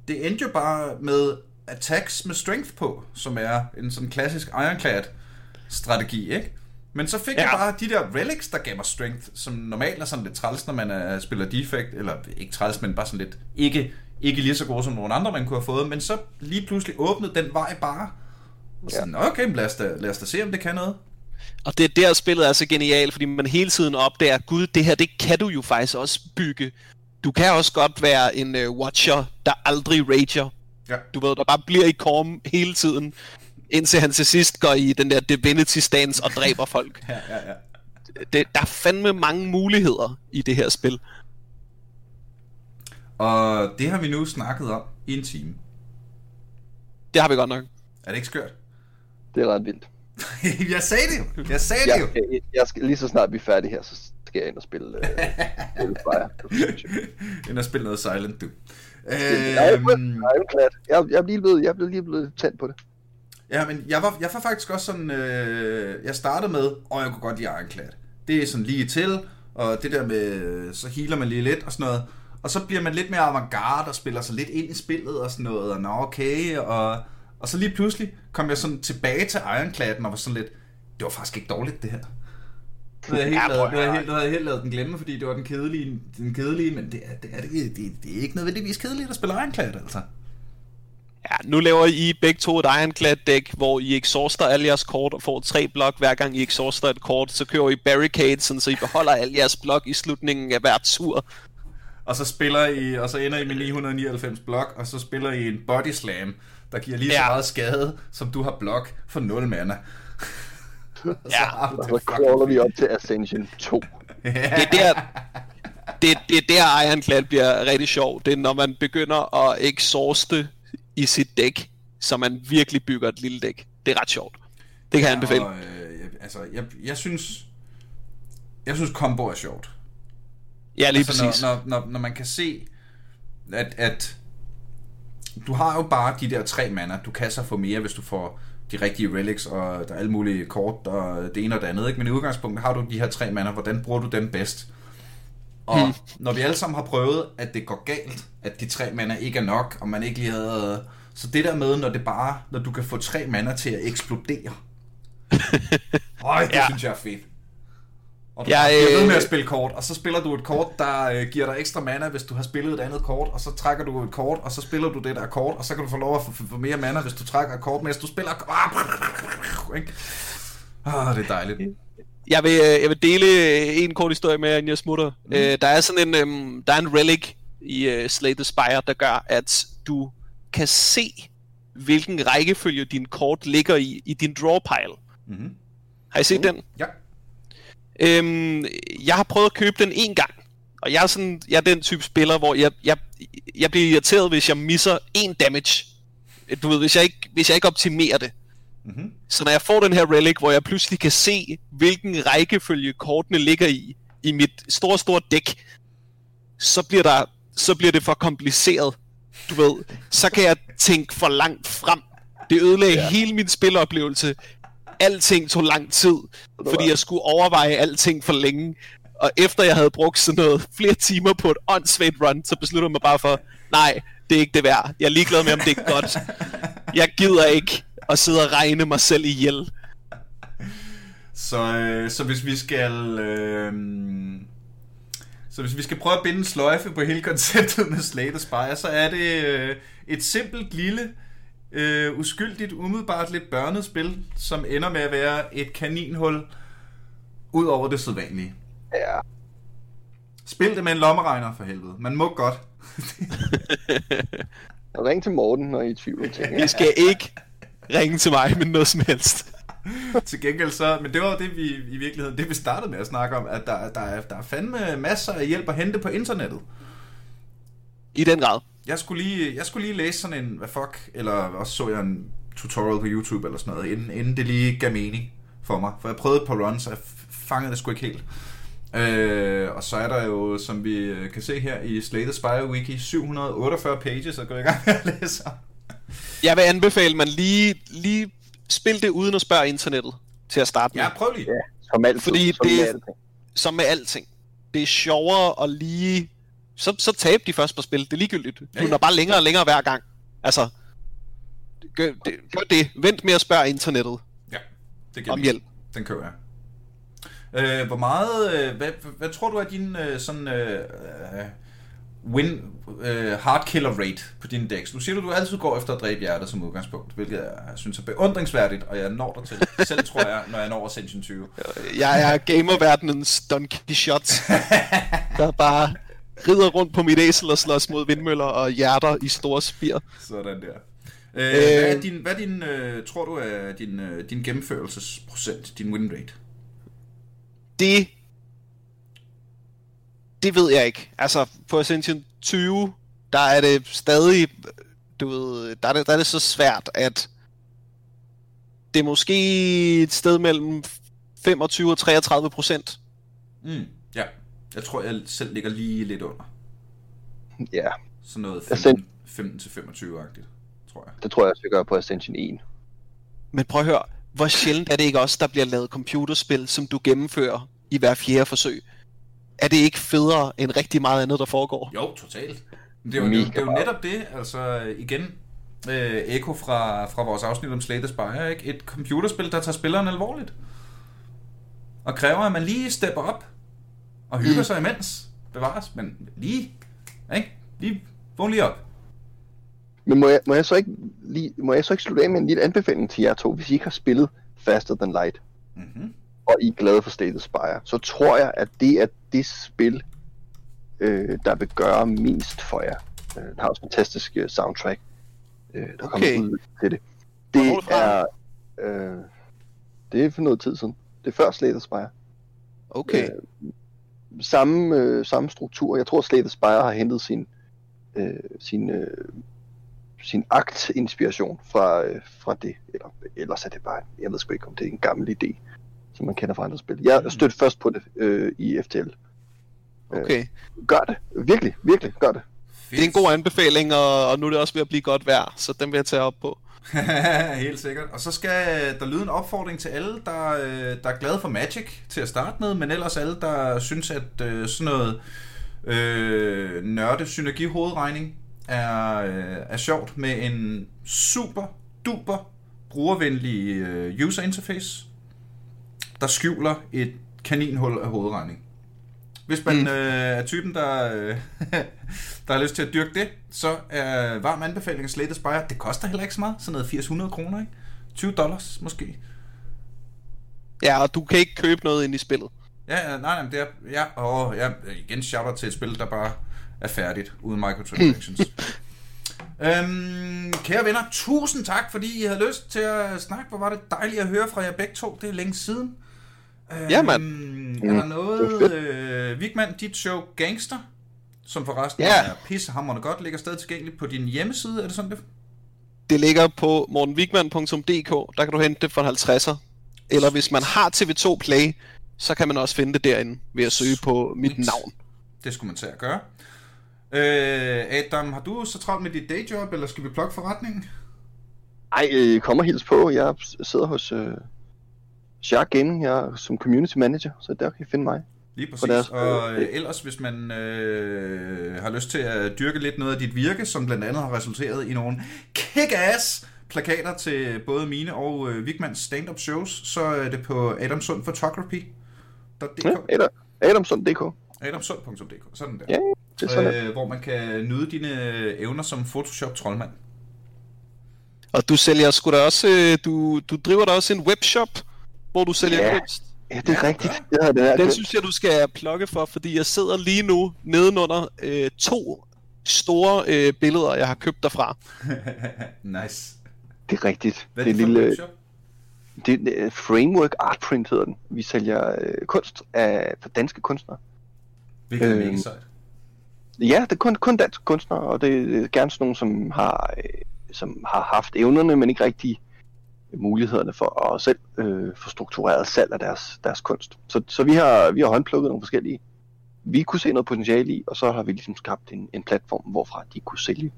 det endte jo bare med attacks med strength på, som er en sådan klassisk ironclad strategi, ikke? Men så fik ja. jeg Ja. bare de der relics, der gav mig strength, som normalt er sådan lidt træls, når man er, spiller defect, eller ikke træls, men bare sådan lidt ikke, ikke lige så gode som nogle andre, man kunne have fået, men så lige pludselig åbnede den vej bare. Og sådan, okay, men lad os, da, lad os da se, om det kan noget. Og det er der, spillet er så genialt, fordi man hele tiden opdager, gud, det her, det kan du jo faktisk også bygge. Du kan også godt være en uh, watcher, der aldrig rager. Ja. Du ved, der bare bliver i korm hele tiden, indtil han til sidst går i den der divinity stance og dræber folk. Ja, ja, ja. Det, der er fandme mange muligheder i det her spil. Og det har vi nu snakket om i en time. Det har vi godt nok. Er det ikke skørt? Det er ret vildt. jeg sagde det jo! Jeg sagde det Jeg jo! skal, jeg skal, lige så snart vi er færdige her, så skal jeg ind og spille uh, spille Fire. End at spille noget Silent, du. Jeg er. Jeg, jeg, lige blevet, jeg er lige blevet tændt på det. Ja, men jeg var, jeg var faktisk også sådan, øh, jeg startede med, og jeg kunne godt lide Ironclad. Det er sådan lige til, og det der med, så healer man lige lidt og sådan noget. Og så bliver man lidt mere avantgarde og spiller sig lidt ind i spillet og sådan noget, og nå okay, og, og så lige pludselig kom jeg sådan tilbage til Ironcladen og var sådan lidt, det var faktisk ikke dårligt det her. Nu havde jeg helt, Ja, lavet, nu havde jeg at- helt, havde jeg helt lavet den glemme, fordi det var den kedelige, den kedelige men det er, det, er, det, det, det er ikke nødvendigvis kedeligt at spille Ironclad, altså. Ja, nu laver I begge to et Ironclad dæk, hvor I exhauster alle jeres kort og får tre blok hver gang I exhauster et kort. Så kører I barricades, sådan, så I beholder alle jeres blok i slutningen af hver tur. Og så spiller I, og så ender I med 999 blok, og så spiller I en body slam, der giver lige ja. så Ja. meget skade, som du har blok for 0 mana. Så Ja. Og så crawler vi op til Ascension 2. Det er der, det, det er der Ironclad bliver rigtig sjov. Det er, når man begynder at exhauste i sit dæk, så man virkelig bygger et lille dæk. Det er ret sjovt. Det kan jeg anbefale. Og, øh, jeg- altså, jeg, jeg synes, jeg synes combo er sjovt. Ja, lige altså, præcis. Når, når, når, når man kan se, at, at du har jo bare de der tre mana. Du kan så få mere, hvis du får de rigtige relics, og der er alle mulige kort, og det ene og det andet. Ikke? Men i udgangspunktet har du de her tre mana. Hvordan bruger du dem bedst? Og hmm. når vi alle sammen har prøvet, at det går galt, at de tre mana ikke er nok, og man ikke lige havde... Så det der med, når det bare, når du kan få tre mana til at eksplodere. Øj, det. Ja. synes jeg er fedt. Og du Jeg, bliver ved med øh, at spille kort, og så spiller du et kort, der øh, giver dig ekstra mana, hvis du har spillet et andet kort, og så trækker du et kort, og så spiller du det der kort, og så kan du få lov at få, få, mere mana, hvis du trækker et kort, mens du spiller... Ikke? Ah, det er dejligt. Jeg vil, øh, jeg vil dele øh, en kort historie med, inden jeg smutter. Mm. Øh, der er sådan en, øhm, der er en relic i øh, Slay the Spire, der gør, at du kan se, hvilken rækkefølge din kort ligger i, i din draw pile. Mm-hmm. Har I set den? Ja. Øhm, jeg har prøvet at købe den en gang, og jeg er, sådan, jeg er den type spiller, hvor jeg, jeg, jeg bliver irriteret, hvis jeg misser en damage. Du ved, hvis jeg ikke, hvis jeg ikke optimerer det. Mm-hmm. Så når jeg får den her relic, hvor jeg pludselig kan se, hvilken rækkefølge kortene ligger i, i mit store, store dæk, så bliver, der, så bliver det for kompliceret. Du ved, så kan jeg tænke for langt frem. Det ødelagde ja. hele min spiloplevelse. Alting tog lang tid, fordi jeg skulle overveje alting for længe. Og efter jeg havde brugt sådan noget flere timer på et åndssvagt run, så besluttede jeg mig bare for, nej, det er ikke det værd. Jeg er ligeglad med, om det er godt. Jeg gider ikke at sidde og regne mig selv ihjel. Så, øh, så hvis vi skal... Øh, så hvis vi skal prøve at binde en sløjfe på hele konceptet med Slate og Spire, så er det øh, et simpelt lille, øh, uskyldigt, umiddelbart lidt børnet spil, som ender med at være et kaninhul ud over det sædvanlige. Ja. Spil det med en lommeregner for helvede. Man må godt. Ring til Morten, når I er i tvivl om ting. I skal ikke ringe til mig med noget som helst. Til gengæld så, men det var det vi i virkeligheden, det vi startede med at snakke om, at der, der, er, der er fandme masser af hjælp at hente på internettet. I den grad. Jeg skulle lige, jeg skulle lige læse sådan en, hvad fuck, eller også så jeg en tutorial på YouTube eller sådan noget, inden, inden det lige gav mening for mig. For jeg prøvede på runs, og jeg fangede det sgu ikke helt. Øh, og så er der jo, som vi øh, kan se her i Slated Spire Wiki, 748 pages at gå i gang med at læse. Jeg vil anbefale, at man lige, lige spil det uden at spørge internettet til at starte med. Ja, prøv lige. Ja, som altid. Fordi som det- med alting. Som med alting. Det er sjovere at lige... Så, så tab de først på spil. Det er ligegyldigt. Du når bare længere og længere hver gang. Altså, gør det. Gør det. Vent med at spørge internettet Ja, det giver om hjælp. Den kører jeg. Øh, hvor meget, øh, hvad, hvad tror du er din øh, sådan øh, øh, win øh, hard killer rate på dine decks? Nu siger du, du altid går efter at dræbe hjertet som udgangspunkt, hvilket jeg synes er beundringsværdigt, og jeg når dig til. Selv tror jeg, når jeg når Ascension 20. Jeg er gamerverdenens Don Quixote, der bare rider rundt på mit æsel og slås mod vindmøller og hjerter i store spir. Sådan der. Øh, hvad er din, hvad er din øh, tror du er din, øh, din gennemførelsesprocent, din win rate? Det... Det ved jeg ikke. Altså, på Ascension 20, der er det stadig... Du ved, der er det, der er det så svært, at det er måske et sted mellem 25 og 33 procent. Mm, ja, jeg tror, jeg selv ligger lige lidt under. Ja, Sådan noget Ascent- 15, 15-25-agtigt, tror jeg. det tror jeg også, jeg gør på Ascension 1. Men prøv at høre, hvor sjældent er det ikke også, der bliver lavet computerspil, som du gennemfører i hver fjerde forsøg? Er det ikke federe end rigtig meget andet, der foregår? Jo, totalt. Men det er jo, det, det er jo netop det, altså igen, øh, Eko fra, fra vores afsnit om Slate Spire, ikke? Et computerspil, der tager spilleren alvorligt. Og kræver, at man lige stepper op og hygger mm. sig imens. Bevares, men lige, ikke? Lige, vågn lige op. Men må jeg, må jeg, så ikke lige, må jeg så ikke slutte af med en lille anbefaling til jer to, hvis I ikke har spillet Faster Than Light, Mm-hmm. og I er glade for State Spire, så tror jeg, at det er det spil, øh, der vil gøre mest for jer. Øh, det har også en fantastisk øh, soundtrack, øh, der Okay. kommer ud til det. Det er er, øh, det er for noget tid siden. Det er før Slate Spire. Okay. Øh, samme, øh, samme struktur. Jeg tror, Slate Spire har hentet sin, øh, sin, øh, sin akt-inspiration fra, øh, fra det. Eller, ellers er det bare, jeg ved sgu ikke, om det er en gammel idé, som man kender fra andre spil. Jeg Mm. stødte først på det øh, i FTL. okay. Gør det. Virkelig, virkelig, gør det. Fedt. Det er en god anbefaling, og, og nu er det også ved at blive godt vejr, så den vil jeg tage op på. Helt sikkert. Og så skal der lyde en opfordring til alle, der, øh, der er glade for Magic til at starte med, men ellers alle, der synes, at øh, sådan noget øh, nørde synergihovedregning er, øh, er sjovt med en super duper brugervenlig øh, user interface, der skjuler et kaninhul af hovedregning. Hvis man Mm. øh, er typen, der, øh, der har lyst til at dyrke det, så er varm anbefaling af Slate Spire. Det koster heller ikke så meget. Sådan noget 800 kroner, ikke? 20 dollars måske. Ja, og du kan ikke købe noget ind i spillet. Ja, nej, nej, det er... Ja, og ja, igen shout til et spil, der bare er færdigt, uden microtransactions. øhm, kære venner, tusind tak, fordi I havde lyst til at snakke. Hvor var det dejligt at høre fra jer begge to. Det er længe siden. Øhm, Ja, mand. Er der var noget... Øh, Vigman, dit show Gangster, som forresten Ja. er pissehammerende godt, ligger stadig tilgængeligt på din hjemmeside. Er det sådan, det Det ligger på mortenwigman.dk, der kan du hente det for en 50'er. Eller hvis man har TV2 Play, så kan man også finde det derinde ved at søge på mit navn. Det skulle man tage at gøre. Øh, Adam, har du så travlt med dit dayjob, eller skal vi plukke forretningen? Ej, øh, kommer hils på. Jeg sidder hos øh, Shark Gaming jeg er som community manager, så der kan I finde mig. Lige præcis. deres- og øh, ellers, hvis man øh, har lyst til at dyrke lidt noget af dit virke, som blandt andet har resulteret i nogle kick-ass plakater til både mine og øh, Vigmans stand-up shows, så er det på Adamsund Photography. Ja, Adam, Adamsund.dk. Adamsund.dk, sådan der. Ja, det er sådan. Øh, øh, hvor man kan nyde dine evner som Photoshop-troldmand. Og du sælger sgu da også, øh, du, du driver da også en webshop, hvor du sælger Ja. kunst. ja, det er rigtigt. Jeg havde den her Den synes jeg, du skal plukke for, fordi jeg sidder lige nu nedenunder øh, to store øh, billeder, jeg har købt derfra. nice. Det er rigtigt. Hvad det er det for en lille, webshop? det er Framework Art Print hedder den. Vi sælger øh, kunst af for danske kunstnere. Hvilket er øhm, mega sejt. Ja, det er kun, kun danske kunstnere, og det er gerne sådan nogle, som har, øh, som har haft evnerne, men ikke rigtig mulighederne for at selv øh, få struktureret salg af deres, deres kunst. Så, så vi har, vi har håndplukket nogle forskellige, vi kunne se noget potentiale i, og så har vi ligesom skabt en, en platform, hvorfra de kunne sælge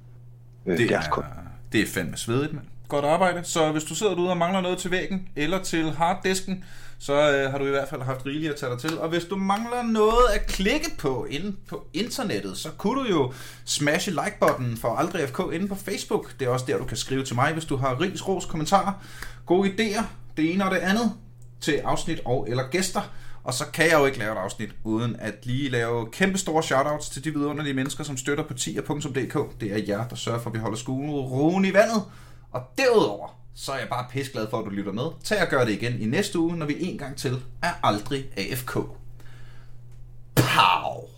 øh, Det deres er, kunst. det er fandme svedigt, mand. Godt arbejde. Så hvis du sidder derude og mangler noget til væggen eller til harddisken, så øh, har du i hvert fald haft rigeligt at tage dig til. Og hvis du mangler noget at klikke på inde på internettet, så kunne du jo smashe like-button for Aldrig FK inde på Facebook. Det er også der, du kan skrive til mig, hvis du har ris, ros, kommentarer, gode idéer, det ene og det andet til afsnit og eller gæster. Og så kan jeg jo ikke lave et afsnit, uden at lige lave kæmpe store shoutouts til de vidunderlige mennesker, som støtter på tier.dk. Det er jer, der sørger for, at vi holder skolen roen i vandet. Og derudover, så er jeg bare pisseglad for, at du lytter med. Tag og gør det igen i næste uge, når vi en gang til er aldrig AFK. Pow!